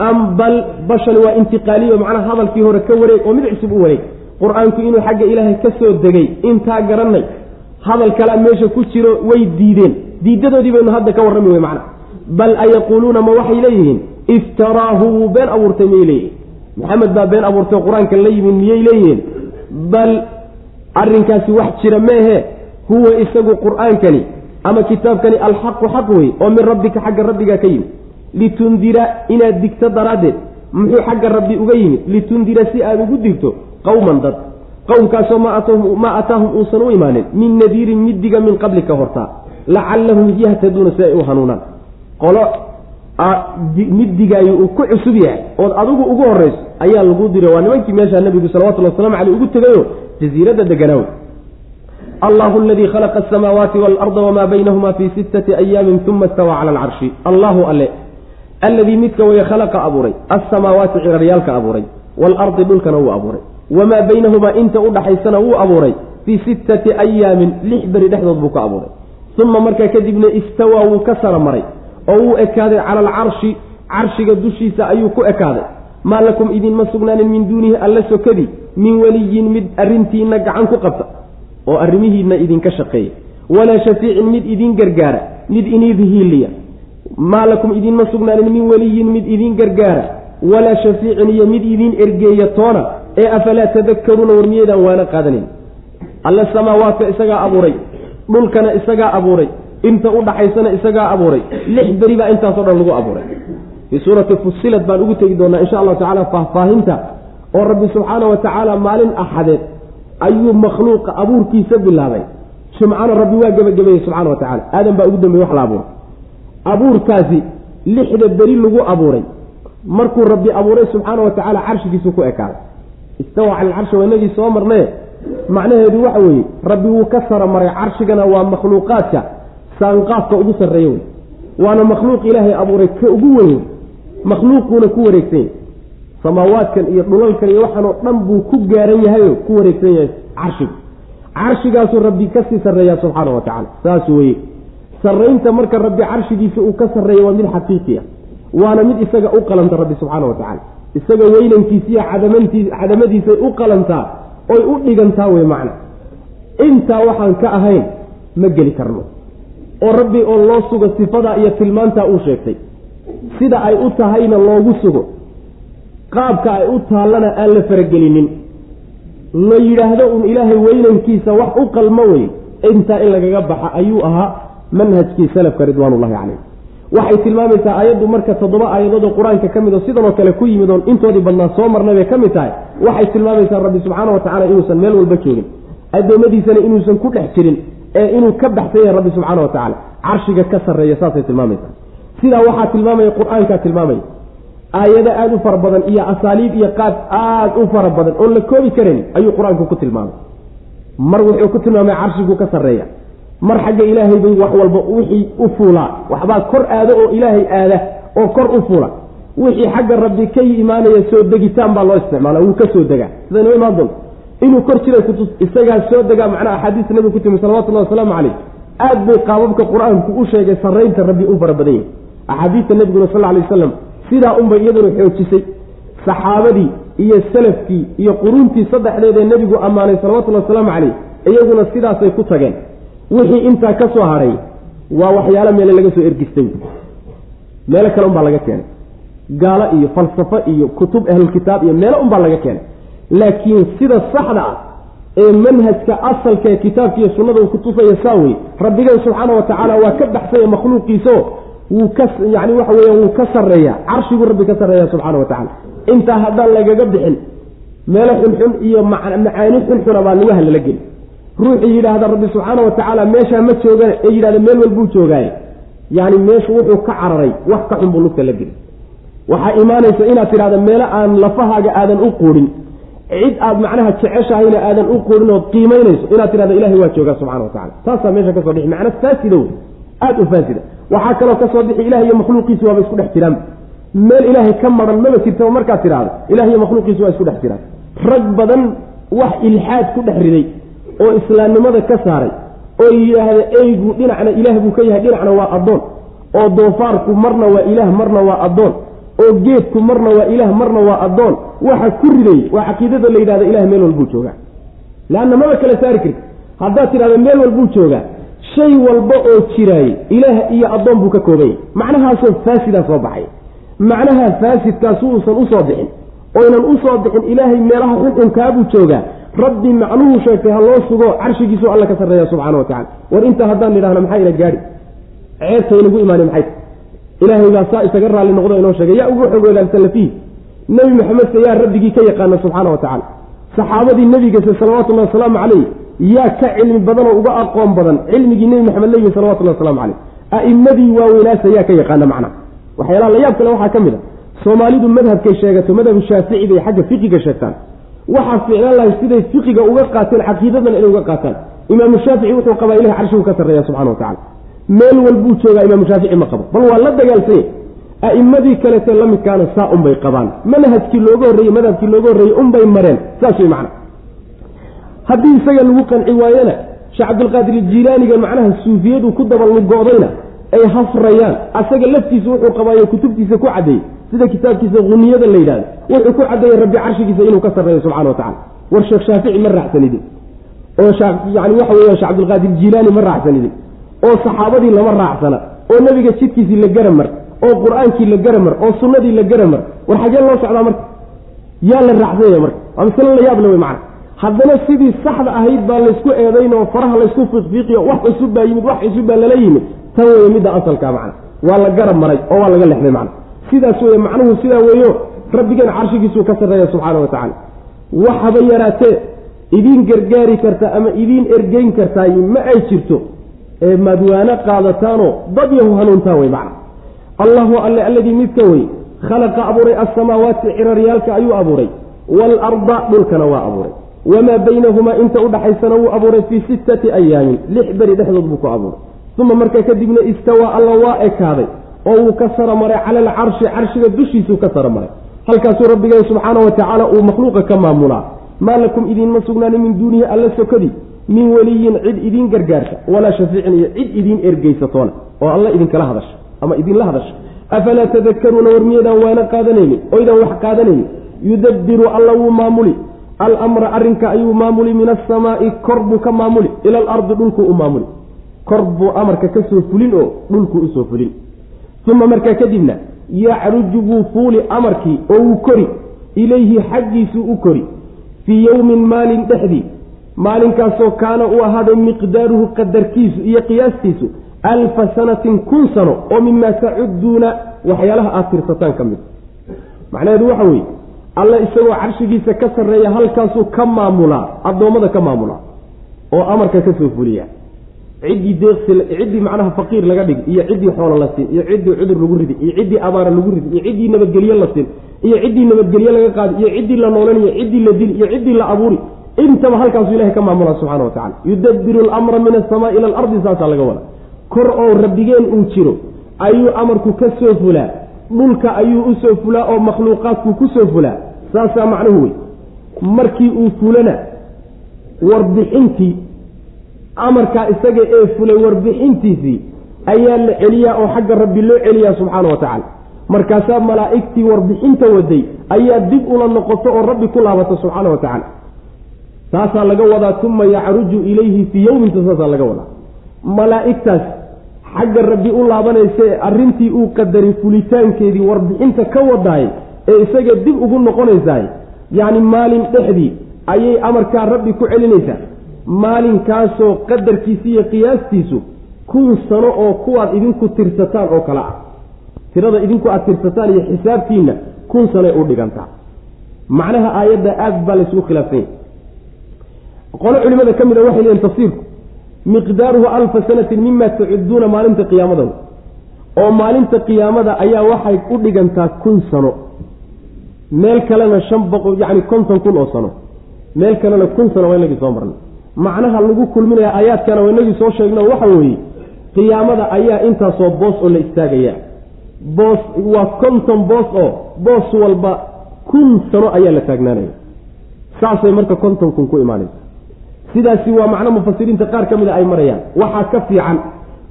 Am bal bashani waa intiqaaliyo macnaha hadalkii hore ka wareeg oo mid cusub u wareeg. Qur'aanku inuu xagga ilaahay ka soo degay intaa garanay hadal kalea meesha ku jiro way diideen. Diidadoodii baynu hadda ka warrami wey macna. Bal ayaquuluuna ma waxay leeyihiin? Iftaraahu wuu been abuurtay miyay leeyihiin maxamed baa been abuurtay qur'aanka la yimid miyay leeyihiin? Bal arrinkaasi wax jira meehe huwa isagu qur'aankani ama kitaabkani alxaqu xaq wey oo min rabbika xagga rabbigaa ka yimid. Litundira inaad digto daraaddeed muxuu xagga rabbi uga yimid? Litundira si aad ugu digto qowman dad. Qowmkaasoo maa ataahum uusan u imaanin min nadiirin mid diga min qablika hortaa lacallahum yahtaduuna si ay u hanuunaan. Qolo mid digaayo uu ku cusub yahay ood adigu ugu horrayso ayaa lagu diray. Waa nimankii meeshaa nabigu salawatullhi waslamu caleyh ugu tegayo jasiiradda deganaawe allahu aladii khalaqa asamaawaati waalarda wamaa baynahuma fii sittati ayaamin uma istawaa cala alcarshi allahu alle alladii midka weye khalaqa abuuray alsamaawaati ciraryaalka abuuray waalardi dhulkana wuu abuuray. Wamaa baynahumaa inta udhaxaysana wuu abuuray fii sittati ayaamin lix beri dhexdood buu ka abuuray. Uma markaa kadibna istawaa wuu ka sara maray oo wuu ekaaday cala alcarshi carshiga dushiisa ayuu ku ekaaday. Maa lakum idinma sugnaanin min duunihi alla sokadii min weliyin mid arrintiina gacan ku qabta oo arrimihiina idinka shaqeeya walaa shafiicin mid idin gargaara mid iniidhiiliya maa lakum idinma sugnaanin min weliyin mid idin gargaara walaa shafiicin iyo mid idin ergeeya toona ee afalaa tadakaruuna war miyaydaan waana qaadanayn alle samaawaadka isagaa abuuray dhulkana isagaa abuuray inta u dhaxaysana isagaa abuuray. Lix beri baa intaasoo dhan lagu abuuray. Fii suurati fusilad baan ugu tegi doonaa insha allahu tacala faahfaahinta oo rabbi subxaana wa tacaala maalin axadeed ayuu makhluuqa abuurkiisa bilaabay. Jumcana rabbi waa gebagabeeyey subxana wa tacala aadan baa ugu dambeeye wax la abuuray. Abuurkaasi lixda beri lagu abuuray. Markuu rabbi abuuray subxaana wa tacaala carshigiisu ku ekaaday. Istawa cala alcarshi waa inagii soo marnee. Macnaheedu waxa weeye rabbi wuu ka saramaray carshigana waa makhluuqaadka saanqaafka ugu sarreeya wey. Waana makhluuq ilaahay abuuray ka ugu weyn makhluuquuna ku wareegsan yahay. Samaawaadkan iyo dhulalkan iyo waxaanoo dhan buu ku gaaran yahayo ku wareegsan yahay carshiga. Carshigaasuu rabbi ka sii sarreeyaa subxaana wa tacala saas weye sarraynta marka rabbi carshigiisa uu ka sarreeya waa mid xaqiiqi ah. Waana mid isaga u qalanta rabbi subxaana wa tacala isaga weynankiisiiyo cadamantii cadamadiisay u qalantaa oy u dhigantaa wey macna. Intaa waxaan ka ahayn ma geli karno oo rabbi oo loo sugo sifadaa iyo tilmaantaa uu sheegtay. Sida ay u tahayna loogu sugo. Qaabka ay u taallana aan la faragelinin. La yidhaahdo un ilaahay weynankiisa wax u qalmo wey intaa in lagaga baxa ayuu ahaa manhajkii salafka ridwaanullahi caleyh waxay tilmaamaysaa aayaddu marka toddoba aayadood oo qur'aanka ka mid oo sidanoo kale ku yimid oon intoodii badnaa soo marnay bay ka mid tahay. Waxay tilmaamaysaa rabbi subxaana wa tacala inuusan meel walba joogin. Addoommadiisana inuusan ku dhex jirin ee inuu ka baxsan yahay rabbi subxaana wa tacaala carshiga ka sarreeya saasay tilmaamaysaa sidaa waxaa tilmaamaya qur'aankaa tilmaamaya. Aayado aada u fara badan iyo asaaliib iyo qaad aada u fara badan oon la koobi karan ayuu qur'aanku ku tilmaamay. Mar wuxuu ku tilmaamay carshigu ka sarreeya. Mar xagga ilaahay bay wax walba wixii u fuulaa. Waxbaa kor aado oo ilaahay aada oo kor u fuula. Wixii xagga rabbi ka imaanaya soo degitaan baa loo isticmaala wuu ka soo degaa. Sida noo imaan doonto inuu kor jiray isagaa soo degaa macnaha axaadiista nabiga ku timi salawatullahi wasalaamu caleyh aad bay qaababka qur'aanku u sheegay sarraynta rabbi u fara badan yahay. Axaadiista nabiguna sal alay wasalam sidaa unbay iyaduna xoojisay. Saxaabadii iyo salafkii iyo quruuntii saddexdeed ee nebigu ammaanay salawatullahi wasalaamu caleyh iyaguna sidaasay ku tageen. Wixii intaa ka soo hadhay waa waxyaalo meele laga soo ergistay. Meelo kale unbaa laga keenay. Gaalo iyo falsafo iyo kutub ahlulkitaab iyo meelo unbaa laga keenay laakiin sida saxda ah ee manhajka asalka ee kitaabka iyo sunnada uu kutusaya saa wey rabbigan subxaana wa tacaala waa ka baxsanya makhluuqiisao wuu ka yani waxa weya wuu ka sarreeya carshiguu rabbi ka sarreeya subxana wa tacala intaa haddaan lagaga bixin meelo xunxun iyo macaani xunxuna baa lugaha lala geli ruuxii yidhaahda rabbi subxaana wa tacaala meeshaa ma joogan ee yidhahda meel walbuu joogaaye. Yani meeshu wuxuu ka cararay wax ka xun buu lugta la geli waxaa imaanaysa inaad tidhahda meelo aan lafahaaga aadan u quudhin cid aad macnaha jeceshahayna aadan u quudhin ood qiimaynayso inaad tidhahda ilahay waa joogaa subxana wa tacala taasaa meesha ka soo dhixi macna faasida wey aada u faasida waxaa kaloo ka soo bixi ilah iyo makhluuqiisi waaba isku dhex jiraan. Meel ilaahay ka maran maba jirtaba markaad tidhaahdo ilah iyo makhluuqiisi waa isku dhex jiraan. Rag badan wax ilxaad ku dhex riday oo islaamnimada ka saaray oo yidhaahda eygu dhinacna ilaah buu ka yahay dhinacna waa addoon. Oo doofaarku marna waa ilaah marna waa addoon oo geedku marna waa ilaah marna waa addoon waxa ku riday waa caqiidada la yidhahda ilah meel walbuu joogaa. Leanna maba kala saari karti haddaad tidhahda meel walbuu joogaa shay walba oo jiraayey ilaah iyo addoon buu ka koobanyay macnahaasoo faasidaa soo baxay. Macnaha faasidkaasu uusan u soo bixin. Oynan u soo bixin ilaahay meelaha xunxunkaabuu joogaa. Rabbi macnuhu sheegtay ha loo sugo carshigiisu alla ka sarreeya subxana wa tacala war intaa haddaan nidhahna maxaa ina gaadhi? Ceebtaynagu imaani maxay ilaahay baa saa isaga raalli noqdo inoo sheegay. Yaa ugu xog wadaagsan lafihi nebi maxamedse yaa rabbigii ka yaqaana subxaana wa tacaala. Saxaabadii nebigase salawatullahi wasalaamu caleyh yaa ka cilmi badan oo uga aqoon badan cilmigii nebi maxamed leeyihi salawatullahi waslamu caleyh a'immadii waaweynaasa yaa ka yaqaana macnaha waxyaalaha la yaab kale waxaa ka mid a. Soomaalidu madhabkay sheegato madhabu shaafici bay xagga fiqiga sheegtaan. Waxaa ficlaan lahay siday fiqiga uga qaateen caqiidadana inay uga qaataan. Imaamu shaafici wuxuu qabaa ilahay carshigu ka sarreeya subxana wa tacala meel walbuu joogaa imaamu shaafici ma qabo. Bal waa la dagaalsanya a'immadii kaleete la midkaana saa unbay qabaan. Manhajkii looga horreeyey madhabkii looga horreeyey unbay mareen. Saas way macna. Haddii isaga lagu qanci waayena sheekh cabdilqaadir jiilaaniga macnaha suufiyadu ku daba lugo'dayna ay hafrayaan. Asaga laftiisa wuxuu qabaayo kutubtiisa ku caddeeyey sida kitaabkiisa huniyada la yidhahdo wuxuu ku caddeeyey rabbi carshigiisa inuu ka sarreeyo subxana wa tacala war sheekh shaafici ma raacsanidin. Oo yani waxa weya shekh cabdilqaadir jiilaani ma raacsanidin oo saxaabadii lama raacsana oo nebiga jidkiisii la garamar oo qur'aankii la garamar oo sunnadii la garamar war xagee loo socdaa marka? Yaa la raacsanya marka? Waa masale la yaable wey macana haddana sidii saxda ahayd baa laysku eedayn oo faraha laysku fiiqfiiqiyo wax cusub baa yimid wax cusub baa lala yimid tan weye midda asalkaa macna. Waa la garab maray oo waa laga lexday macna. Sidaas weye macnuhu sidaa weeyo rabbigan carshigiisuu ka sarreeya subxaana wa tacaala. Waxaba yaraatee idiin gargaari karta ama idiin ergeyn kartaay ma ay jirto ee madwaano qaadataanoo dad yahu hanuuntaan wey macna. Allahu alle alladii midka wey khalaqa abuuray alsamaawaati ciraryaalka ayuu abuuray waalarda dhulkana waa abuuray. Wamaa baynahumaa inta udhaxaysana wuu abuuray fii sittati ayaamin lix beri dhexdood buu ku abuuray. Uma markaa kadibna istawaa alla waa ekaaday oo wuu ka saramaray cala alcarshi carshiga dushiisuu ka saramaray halkaasuu rabbigeen subxaana wa tacaala uu makhluuqa ka maamulaa maa lakum idiinma sugnaani min duunihi alla sokadii min weliyin cid idiin gargaarta walaa shafiicin iyo cid idiin ergeysatoona oo alla idinkala hadasha ama idinla hadasha. Afalaa tadakaruuna war miyaydaan waana qaadanaynin? Oydaan wax qaadanaynin? Yudabbiru alla wuu maamuli. Alamra arrinka ayuu maamuli. Min asamaai kor buu ka maamuli. Ila alardi dhulkuu u maamuli. Kor buu amarka ka soo fulin oo dhulkuu u soo fulin. Uma markaa kadibna yacruju wuu fuuli amarkii oo wuu kori. Ilayhi xaggiisuu u kori. Fii yowmin maalin dhexdii maalinkaasoo kaana uu ahaaday miqdaaruhu qadarkiisu iyo qiyaastiisu alfa sanatin kun sano oo mimaa tacudduuna waxyaalaha aada tirsataan ka mid. macnaheedu waxa weeye alla isagoo carshigiisa ka sarreeya halkaasuu ka maamulaa addoommada ka maamulaa oo amarka ka soo fuliya ciddii deeqsi ciddii macnaha faqiir laga dhig iyo ciddii xoolo la siin iyo ciddii cudur lagu ridi iyo ciddii abaara lagu ridi iyo ciddii nabadgelye la siin iyo ciddii nabadgelye laga qaadi iyo ciddii la noolanayo ciddii la dili iyo ciddii la abuuri intaba halkaasuu ilahay ka maamulaa subxana wa tacala yudabbiru alamra min asamaa ila alardi saasaa laga wada kor oo rabbigeen uu jiro ayuu amarku ka soo fulaa. Dhulka ayuu u soo fulaa oo makhluuqaadku ku soo fulaa. Saasaa macnuhu wey markii uu fulana warbixintii amarkaa isaga ee fulay warbixintiisii ayaa la celiyaa oo xagga rabbi loo celiyaa subxaana wa tacaala. Markaasaa malaa'igtii warbixinta waday ayaa dib ula noqoto oo rabbi ku laabata subxaana wa tacaala saasaa laga wadaa uma yacruju ilayhi fii yowminta saasaa laga wadaa. Malaa'igtaas xagga rabbi u laabanaysa ee arrintii uu qadaray fulitaankeedii warbixinta ka wadaay ee isaga dib ugu noqonaysaay yacni maalin dhexdii ayay amarkaa rabbi ku celinaysaa. Maalinkaasoo qadarkiisi iyo qiyaastiisu kun sano oo kuwaad idinku tirsataan oo kale ah. Tirada idinku aad tirsataan iyo xisaabtiinna kun sanoay u dhigantaa. Macnaha aayadda aad baa laysugu khilaafsanya qolo culimada ka mid a waxay leeyiin tafsiirku miqdaaruhu alfa sanatin mima tacuduuna maalinta qiyaamada. Oo maalinta qiyaamada ayaa waxay u dhigantaa kun sano. Meel kalena shan boqol yacni konton kun oo sano. Meel kalena kun sano waa inagii soo marnay. Macnaha lagu kulminaya aayaadkana waa inagii soo sheegno waxa weeye qiyaamada ayaa intaasoo boos oo la istaagaya boos waa konton boos oo boos walba kun sano ayaa la taagnaanaya. Saasay marka konton kun ku imaanaysa sidaasi waa macno mufasiriinta qaar ka mida ay marayaan. Waxaa ka fiican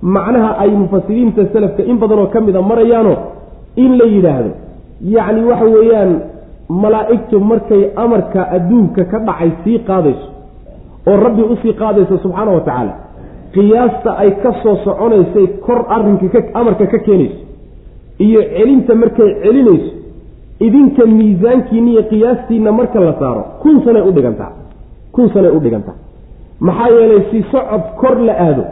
macnaha ay mufasiriinta salafka in badanoo ka mida marayaano in la yidhaahdo. Yacni waxa weeyaan malaa'igtu markay amarka adduunka ka dhacay sii qaadayso oo rabbi u sii qaadayso subxaana wa tacaala qiyaasta ay ka soo soconaysay kor arrinka amarka ka keenayso iyo celinta markay celinayso idinka miisaankiina iyo qiyaastiina marka la saaro kun sanay u dhigantaa kun sanay u dhigantaa maxaa yeelay si socod kor la aado.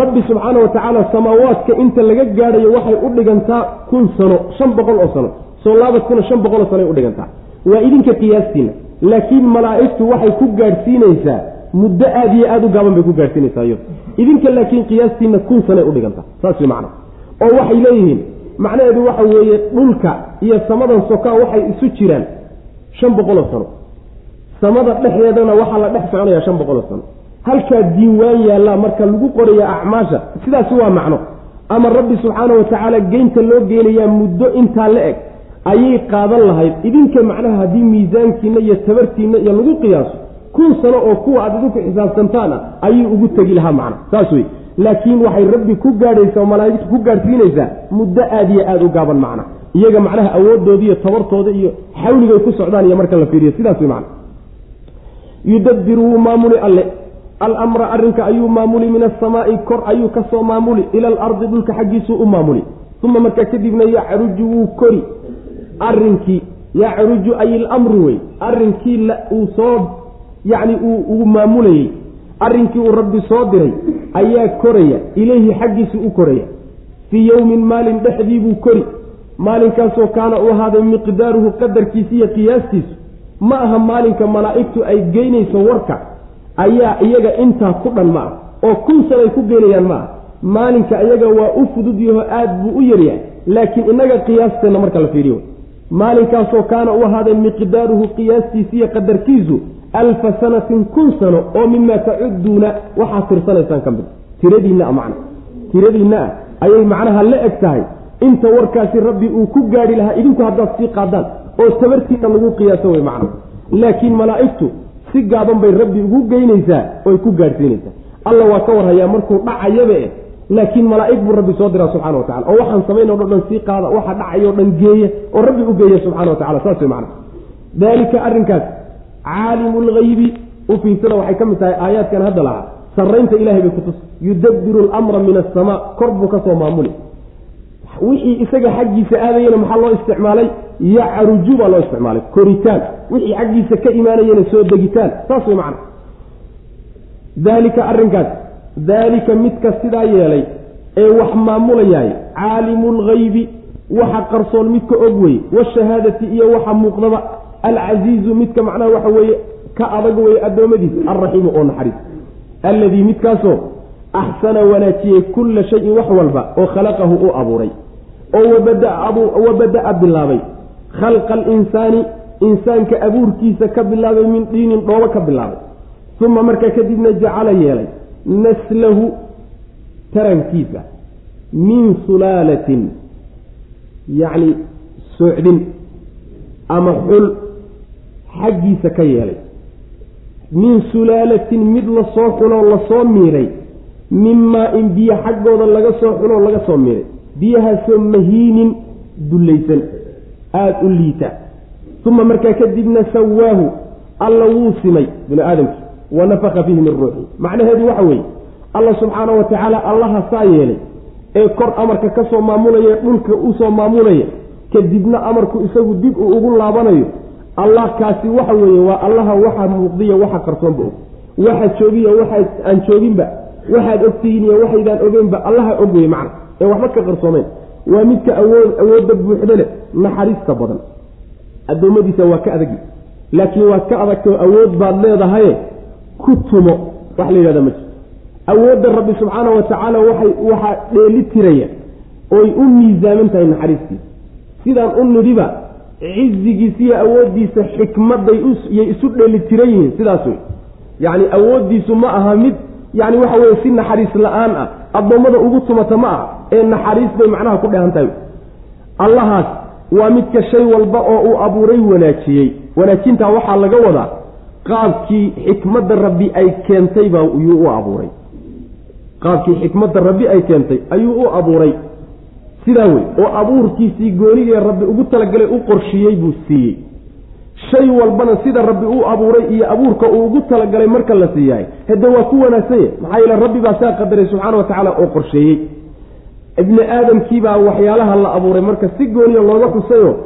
Rabbi subxaana wa tacaala samaawaadka inta laga gaadhayo waxay u dhigantaa kun sano shan boqol oo sano. Soo laabadkuna shan boqol oo sanoay u dhigantaa. Waa idinka qiyaastiina laakiin malaa'igtu waxay ku gaadhsiinaysaa muddo aada iyo aada u gaaban bay ku gaadhsiinaysaa iyado idinka laakiin qiyaastiina kun sanay u dhigantaa. Saas way macna oo waxay leeyihiin macnaheedu waxa weeye dhulka iyo samadan sokaa waxay isu jiraan shan boqol oo sano samada dhexdeedana waxaa la dhex soconayaa shan boqol oo sano. Halkaa diiwaan yaallaa marka lagu qoraya acmaasha sidaasi waa macno. Ama rabbi subxaana wa tacaala geynta loo geenayaa muddo intaa la eg ayay qaadan lahayd. Idinka macnaha haddii miisaankiina iyo tabartiina iyo lagu qiyaaso kun sano oo kuwa aad idinku xisaabtantaan ah ayuu ugu tegi lahaa macna saas wey laakiin waxay rabbi ku gaadhaysaa oo malaa'igtu ku gaadhsiinaysaa muddo aada iyo aada u gaaban macna iyaga macnaha awoodooda iyo tabartooda iyo xawligay ku socdaan iyo marka la fiiriyo. Sidaas wey macna yudabbiru wuu maamuli alle. Alamra arrinka ayuu maamuli min asamaai kor ayuu ka soo maamuli ila alardi dhulka xaggiisuu u maamuli. Uma markaa kadibna yacruju wuu kori. Arrinkii yacruju ay ilamru wey. Arrinkii uu soo yacni uu maamulayey. Arrinkii uu rabbi soo diray ayaa koraya. Ilayhi xaggiisu u koraya. Fii yowmin maalin dhexdii buu kori. Maalinkaasoo kaana u ahaaday miqdaaruhu qadarkiisa iyo qiyaastiisu ma aha maalinka malaa'igtu ay geynayso warka ayaa iyaga intaa ku dhan ma ah oo kun sanay ku geynayaan ma ah maalinka iyaga waa u fudud yaho aada buu u yaryahay laakiin innaga qiyaasteenna marka la fiiriyo. Maalinkaasoo kaana u ahaaday miqdaaruhu qiyaastiisi iyo qadarkiisu alfa sanatin kun sano oo mimaa tacudduuna waxaad tirsanaysaan ka mid. Tiradiinna a macna. Tiradiinna ah ayay macnaha la eg tahay. Inta warkaasi rabbi uu ku gaadhi lahaa idinku haddaad sii qaadaan oo tabartiinna lagu qiyaaso wey macna laakiin malaa'igtu si gaaban bay rabbi ugu geynaysaa oy ku gaadhsiinaysaa. Alla waa ka warhayaa markuu dhacayaba eh laakiin malaa'ig buu rabbi soo diraa subxana wa tacala oo waxaan samayn o dhan sii qaada waxa dhacayoo dhan geeya oo rabbi u geeya subxana wa tacala saas wey macna daalika arrinkaas caalimu lgaybi u fiirsada waxay ka mid tahay aayaadkan hadda lahaa. Sarraynta ilahay bay kutus yudabbiru lamra min asamaa kor buu ka soo maamuli wixii isaga xaggiisa aadayana maxaa loo isticmaalay? Yacruju baa loo isticmaalay. Koritaan. Wixii xaggiisa ka imaanayana soo degitaan. Saas way macna. Daalika arrinkaas. Daalika midka sidaa yeelay ee wax maamulayaay. Caalimu lgaybi waxa qarsoon midka og wey washahaadati iyo waxa muuqdaba. Alcasiizu midka macnaha waxa weeye. Ka adag weye addoommadiisa alraxiimu oo naxariis. Alladii midkaasoo axsana wanaajiyey kulla shayin wax walba oo khalaqahu uu abuuray oo wabada-a bilaabay khalqa alinsaani insaanka abuurkiisa ka bilaabay min dhiinin dhoobo ka bilaabay. Uma markaa kadibna jacala yeelay naslahu tarankiisa min sulaalatin yacni socdin ama xul xaggiisa ka yeelay. Min sulaalatin mid la soo xuloo la soo miiray. Min maa-in biyo xaggooda laga soo xuloo laga soo miiray biyahaasoo mahiinin dullaysan aada u liita. Uma markaa kadibna sawaahu alla wuu simay bini aadamkii wa nafaka fiihi min ruuxi. Macnaheedu waxa weeye alla subxaana wa tacaala allaha saa yeelay ee kor amarka ka soo maamulaya dhulka u soo maamulaya kadibna amarku isagu dib uu ugu laabanayo allah kaasi waxa weeye waa allaha waxa muuqdiya waxa qarsoonba og. Waxa joogiya waxa aan jooginba waxaad ogtihiin iyo waxaydaan ogeynba allaha og weye macna ee waxba ka qarsoomeyn waa midka awood awoodda buuxda leh naxariista badan. Addoommadiisa waa ka adagi laakiin waad ka adagtoo awood baad leedahaye ku tumo. Wax la yidhahda ma jirto awoodda rabbi subxaana wa tacaala waxay waxaa dheeli tiraya oy u miisaaman tahay naxariistiisa sidaan u nidhiba cizigiisa iyo awooddiisa xikmadday yay isu dheeli tiran yihiin sidaas wey yacni awooddiisu ma aha mid yacni waxa weye si naxariis la'aan ah addoommada ugu tumata ma aha ee naxariis bay macnaha ku dheehan tahay allahaas waa midka shay walba oo uu abuuray wanaajiyey. Wanaajintaa waxaa laga wadaa qaabkii xikmadda rabbi ay keentay baa yuu u abuuray. Qaabkii xikmadda rabbi ay keentay ayuu u abuuray. Sidaa wey oo abuurkiisii goonigee rabbi ugu talagalay u qorshiiyey buu siiyey. Shay walbana sida rabbi uu abuuray iyo abuurka uu ugu talagalay marka la siiyahay hade waa ku wanaagsanye maxaa yeele rabbi baa saa qadaray subxaana wa tacaala oo qorsheeyey ibni aadamkiibaa waxyaalaha la abuuray marka si gooniya looga xusayo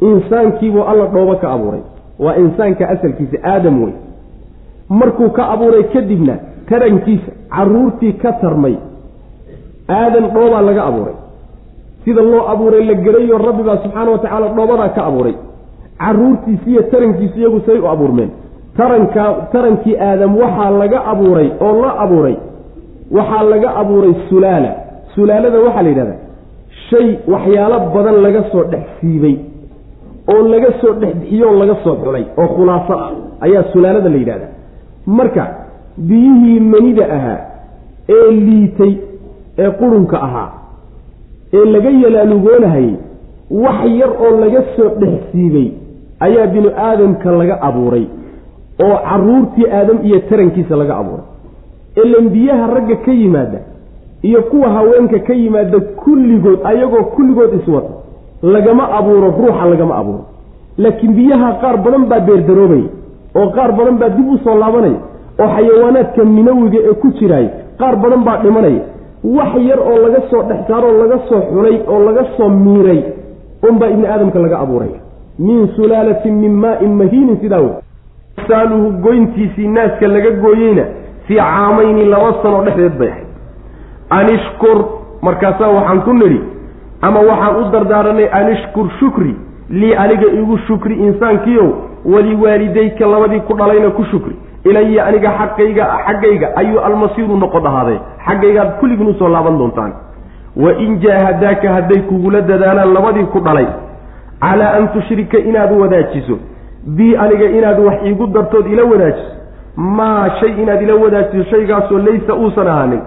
insaankiibuu alla dhoobo ka abuuray. Waa insaanka asalkiisa aadam wey markuu ka abuuray kadibna tarankiisa caruurtii ka tarmay aadan dhoobaa laga abuuray. Sida loo abuuray la gerayo rabbi baa subxaana wa tacaala dhoobadaa ka abuuray. Caruurtiisi iyo tarankiisu iyagu say u abuurmeen. Taranka tarankii aadam waxaa laga abuuray oo la abuuray waxaa laga abuuray sulaala sulaalada waxaa la yidhahdaa shay waxyaalo badan laga soo dhex siibay oo laga soo dhex bixiyoo laga soo xulay oo khulaaso ah ayaa sulaalada la yidhahdaa. Marka biyihii manida ahaa ee liitay ee qurunka ahaa ee laga yalaalugoonahayay wax yar oo laga soo dhex siibay ayaa binu aadamka laga abuuray oo caruurtii aadam iyo tarankiisa laga abuuray. Ilan biyaha ragga ka yimaada iyo kuwa haweenka ka yimaada kulligood ayagoo kulligood iswata lagama abuuro ruuxa lagama abuuro. Laakiin biyaha qaar badan baa beerdaroobaya oo qaar badan baa dib u soo laabanaya oo xayawaanaadka minawiga ee ku jiraay qaar badan baa dhimanaya wax yar oo laga soo dhex saaroo laga soo xulay oo laga soo miiray unbaa ibni aadamka laga abuuraya min sulaalatin min maain mahiinin sidaa wey saaluhu goyntiisii naaska laga gooyeyna fii caamayni laba sano dhexdeed bay ahayd anishkur markaasaa waxaan ku nidhi ama waxaan u dardaaranay anishkur shukri lii aniga igu shukri insaankiiow waliwaalidayka labadii ku dhalayna ku shukri. Ilaya aniga xaqayga xaggayga ayuu almasiiru noqon ahaaday xaggaygaad kulligiin u soo laaban doontaan. Wa in jaahadaaka hadday kugula dadaalaan labadii ku dhalay calaa an tushrika inaad wadaajiso. Bii aniga inaad wax iigu dartood ila wadaajiso. Maa shay inaad ila wadaajiso shaygaasoo laysa uusan ahaanin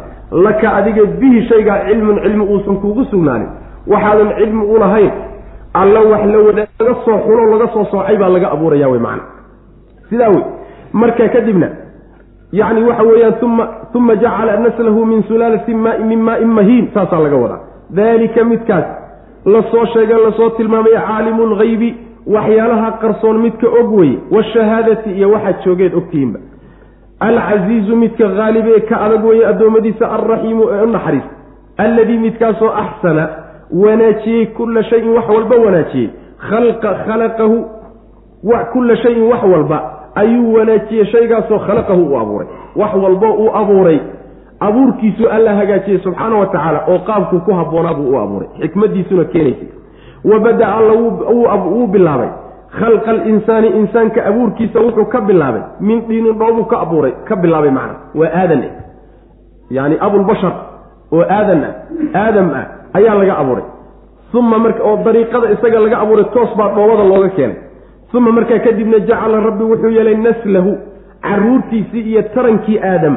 laka adiga bihi shaygaa cilmun cilmi uusan kuugu sugnaanin. Waxaadan cilmi u lahayn alla wax la wadaag laga soo xulo laga soo soocay baa laga abuuraya wey macana sidaa wey marka kadibna yacni waxa weeyaan uma uma jacala naslahu min sulaalati maai min maain mahiin saasaa laga wadaa. Daalika midkaas la soo sheega la soo tilmaamaya caalimu lgaybi waxyaalaha qarsoon midka og weye washahaadati iyo waxaad joogeed ogtihiinba alcasiizu midka haalib ee ka adag weeye addoommadiisa alraxiimu ee u naxariis. Alladii midkaasoo axsana wanaajiyey kulla shayin wax walba wanaajiyey. Khalqa khalaqahu kulla shayin wax walba ayuu wanaajiyey shaygaasoo khalaqahu u abuuray. Wax walbo uu abuuray. Abuurkiisu alla hagaajiyey subxaana wa tacaala oo qaabkuu ku habboonaa buu u abuuray. Xikmadiisuna keenaysay wabada alla wuu bilaabay khalqa alinsaani insaanka abuurkiisa wuxuu ka bilaabay. Min dhiinin dhoobuu ka abuuray ka bilaabay macna. Waa aadan yaani abulbashar oo aadan ah aadam ah ayaa laga abuuray. Uma marka oo dariiqada isaga laga abuuray toos baa dhoobada looga keenay. Uma markaa kadibna jacala rabbi wuxuu yeelay naslahu caruurtiisii iyo tarankii aadam.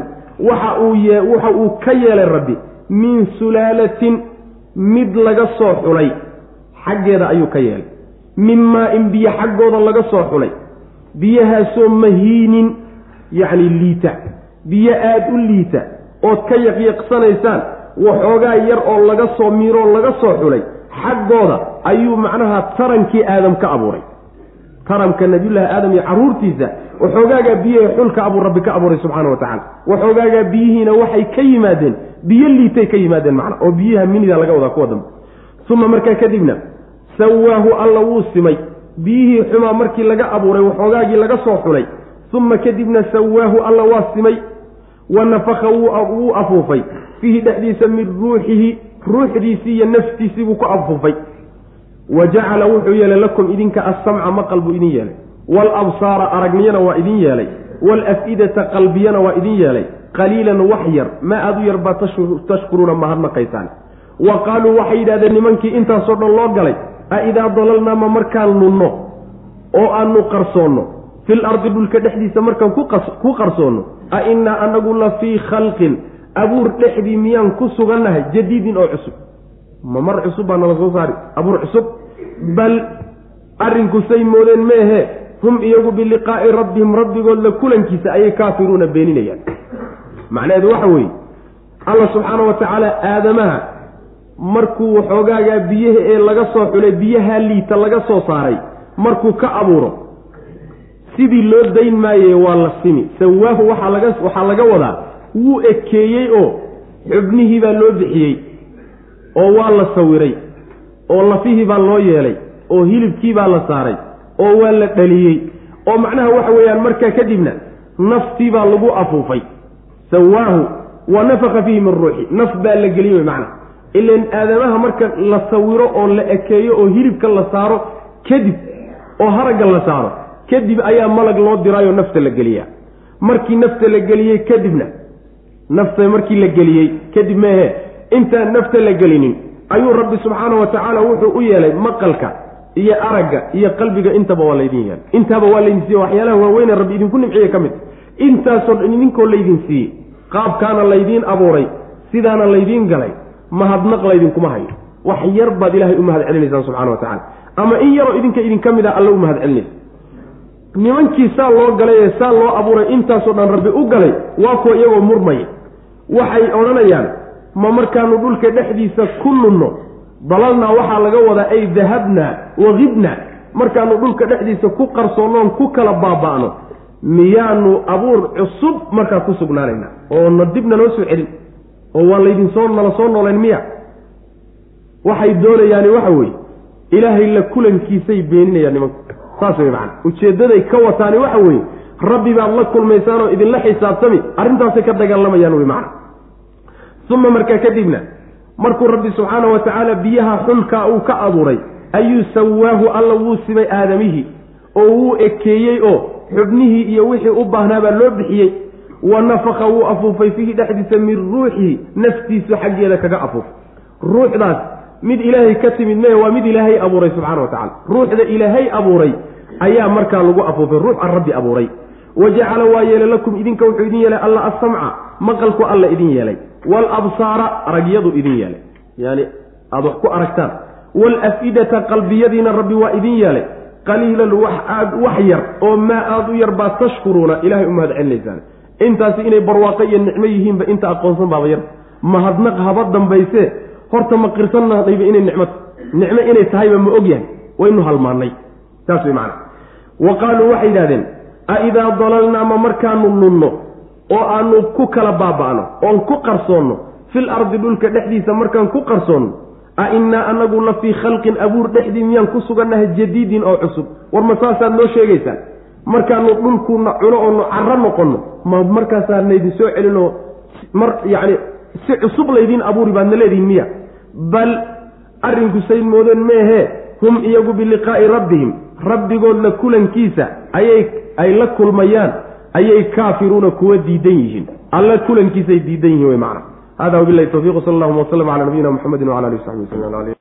Waxa uu waxa uu ka yeelay rabbi min sulaalatin mid laga soo xulay. Xaggeeda ayuu ka yeelay min maa-in biyo xaggooda laga soo xulay. Biyahaasoo mahiinin yacni liita. Biyo aada u liita ood ka yaqyaqsanaysaan waxoogaa yar oo laga soo miiroo laga soo xulay xaggooda ayuu macnaha tarankii aadam ka abuuray. Taramka nabiyullaahi aadam iyo carruurtiisa waxoogaagaa biyaha xulka abuu rabbi ka abuuray subxaana wa tacala waxoogaagaa biyihiina waxay ka yimaadeen biyo liitay ka yimaadeen macna oo biyaha minida laga wadaa kuwa dambe. Uma markaa kadibna sawaahu alla wuu simay. Biyihii xumaa markii laga abuuray waxoogaagii laga soo xulay uma kadibna sawaahu alla waa simay. Wa nafaka wuu afuufay. Fiihi dhexdiisa min ruuxihi ruuxdiisii iyo naftiisii buu ku afuufay. Wa jacala wuxuu yeelay lakum idinka assamca maqal buu idin yeelay. Waalabsaara aragniyana waa idin yeelay. Waalaf-idata qalbiyana waa idin yeelay. Qaliilan wax yar ma aada u yar baa tashkuruuna mahadnaqaysaan wa qaaluu waxay yidhahdeen nimankii intaasoo dhan loo galay a idaa dalalnaa ma markaan nunno oo aanu qarsoonno. Fil ardi dhulka dhexdiisa markaan ku qarsoonno. A innaa anagu la fii khalqin. Abuur dhexdii miyaan ku sugannahay jadiidin oo cusub. Ma mar cusub baa nala soo saari. Abuur cusub? Bal arrinku say moodeen meehe. Hum iyagu biliqaa'i rabbihim rabbigood la kulankiisa ayay kaafiruuna beeninayaan. Macnaheedu waxa weeye allah subxaana wa tacaala aadamaha markuu waxoogaagaa biyaha ee laga soo xulay biyaha liita laga soo saaray markuu ka abuuro sidii loo dayn maaye waa la simi. Sawaahu waxaa laga waxaa laga wadaa wuu ekeeyey oo xubnihii baa loo bixiyey oo waa la sawiray oo lafihii baa loo yeelay oo hilibkii baa la saaray oo waa la dhaliyey. Oo macnaha waxa weeyaan markaa kadibna naftii baa lagu afuufay. Sawaahu wa nafaka fiihi min ruuxi naf baa la geliyey macna ilan aadamaha marka la sawiro oo la ekeeyo oo hilibka la saaro kadib oo haragga la saaro kadib ayaa malag loo diraayoo nafta la geliyaa. Markii nafta la geliyey kadibna nafta markii la geliyey kadib meehe intaan nafta la gelinin. Ayuu rabbi subxaana wa tacaala wuxuu u yeelay maqalka iyo aragga iyo qalbiga intaba waa laydin yeelay. Intaaba waa laydin siiye waxyaalaha waaweyne rabbi idinku nimciye ka mid. Intaasoo dhan idinkoo laydin siiyey. Qaabkaana laydiin abuuray sidaana laydiin galay mahadnaq laydinkuma hayo. Wax yar baad ilaahay u mahad celinaysaan subxana wa tacala ama in yaroo idinka idinka mid a alla u mahad celinaysa nimankii saa loo galay ee saa loo abuuray intaasoo dhan rabbi u galay waa kuwa iyagoo murmaya. Waxay odhanayaan ma markaanu dhulka dhexdiisa ku nunno. Dalalnaa waxaa laga wadaa ay dahabnaa waqibnaa markaanu dhulka dhexdiisa ku qarsoonnoon ku kala baaba'no. Miyaanu abuur cusub markaa ku sugnaanaynaa oo na dibna noo soo celin oo waa laydin soo nala soo noolayn miya. Waxay doonayaani waxa weeye ilaahay la kulankiisay beeninayaan nimanku. Saas wey macana. Ujeeddaday ka wataani waxa weeye rabbi baad la kulmaysaan oo idinla xisaabtami arrintaasay ka dagaalamayaan wey macana. Uma markaa kadibna markuu rabbi subxaana wa tacaala biyaha xunkaa uu ka abuuray ayuu sawaahu alla wuu simay aadamihii oo wuu ekeeyey oo xubnihii iyo wixii u baahnaa baa loo bixiyey wa nafaka wuu afuufay fiihi dhexdiisa min ruuxihi naftiisa xaggeeda kaga afuufay ruuxdaas mid ilaahay ka timid mee waa mid ilaahay abuuray subxana wa tacala ruuxda ilaahay abuuray ayaa markaa lagu afuufay ruux an rabbi abuuray. Wa jacala waa yeelay lakum idinka wuxuu idin yeelay alla asamca maqalku alla idin yeelay. Waalabsaara aragyadu idin yeelay. Yani aada wax ku aragtaan. Waalafidata qalbiyadiina rabbi waa idin yeelay. Qaliilan wax aad wax yar oo maa aada u yar baa tashkuruuna ilahay u mahad celinaysaan intaasi inay barwaaqo iyo nicmo yihiinba inta aqoonsan baaba yar. Mahadnaq haba dambayse horta ma qirsannahdayba inay nicmo nicmo inay tahayba ma og yahay waynu halmaanay. Saas way macana wa qaaluu waxay yidhahdeen a idaa dalalnaa ma markaanu nunno oo aanu ku kala baaba'no oon ku qarsoonno fil ardi dhulka dhexdiisa markaan ku qarsoonno a innaa anagu la fii khalqin abuur dhexdii miyaan ku sugannahay jadiidin oo cusub. War ma saasaad noo sheegaysaan markaanu dhulkuuna cuno oonu carro noqonno ma markaasaa naydin soo celinoo mar yacni si cusub laydiin abuuri baadna leedihin miya. Bal arrinku sayd moodeen meehee hum iyagu biliqaa'i rabbihim rabbigood la kulankiisa ayay ay la kulmayaan ayay kaafiruuna kuwa diidan yihiin. Alla kulankiisay diidan yihiin wey macna. Hada wabilahi tawfiq sal allahuma waslm cala nabiyina mxamedi wala alihi w saxbi wsl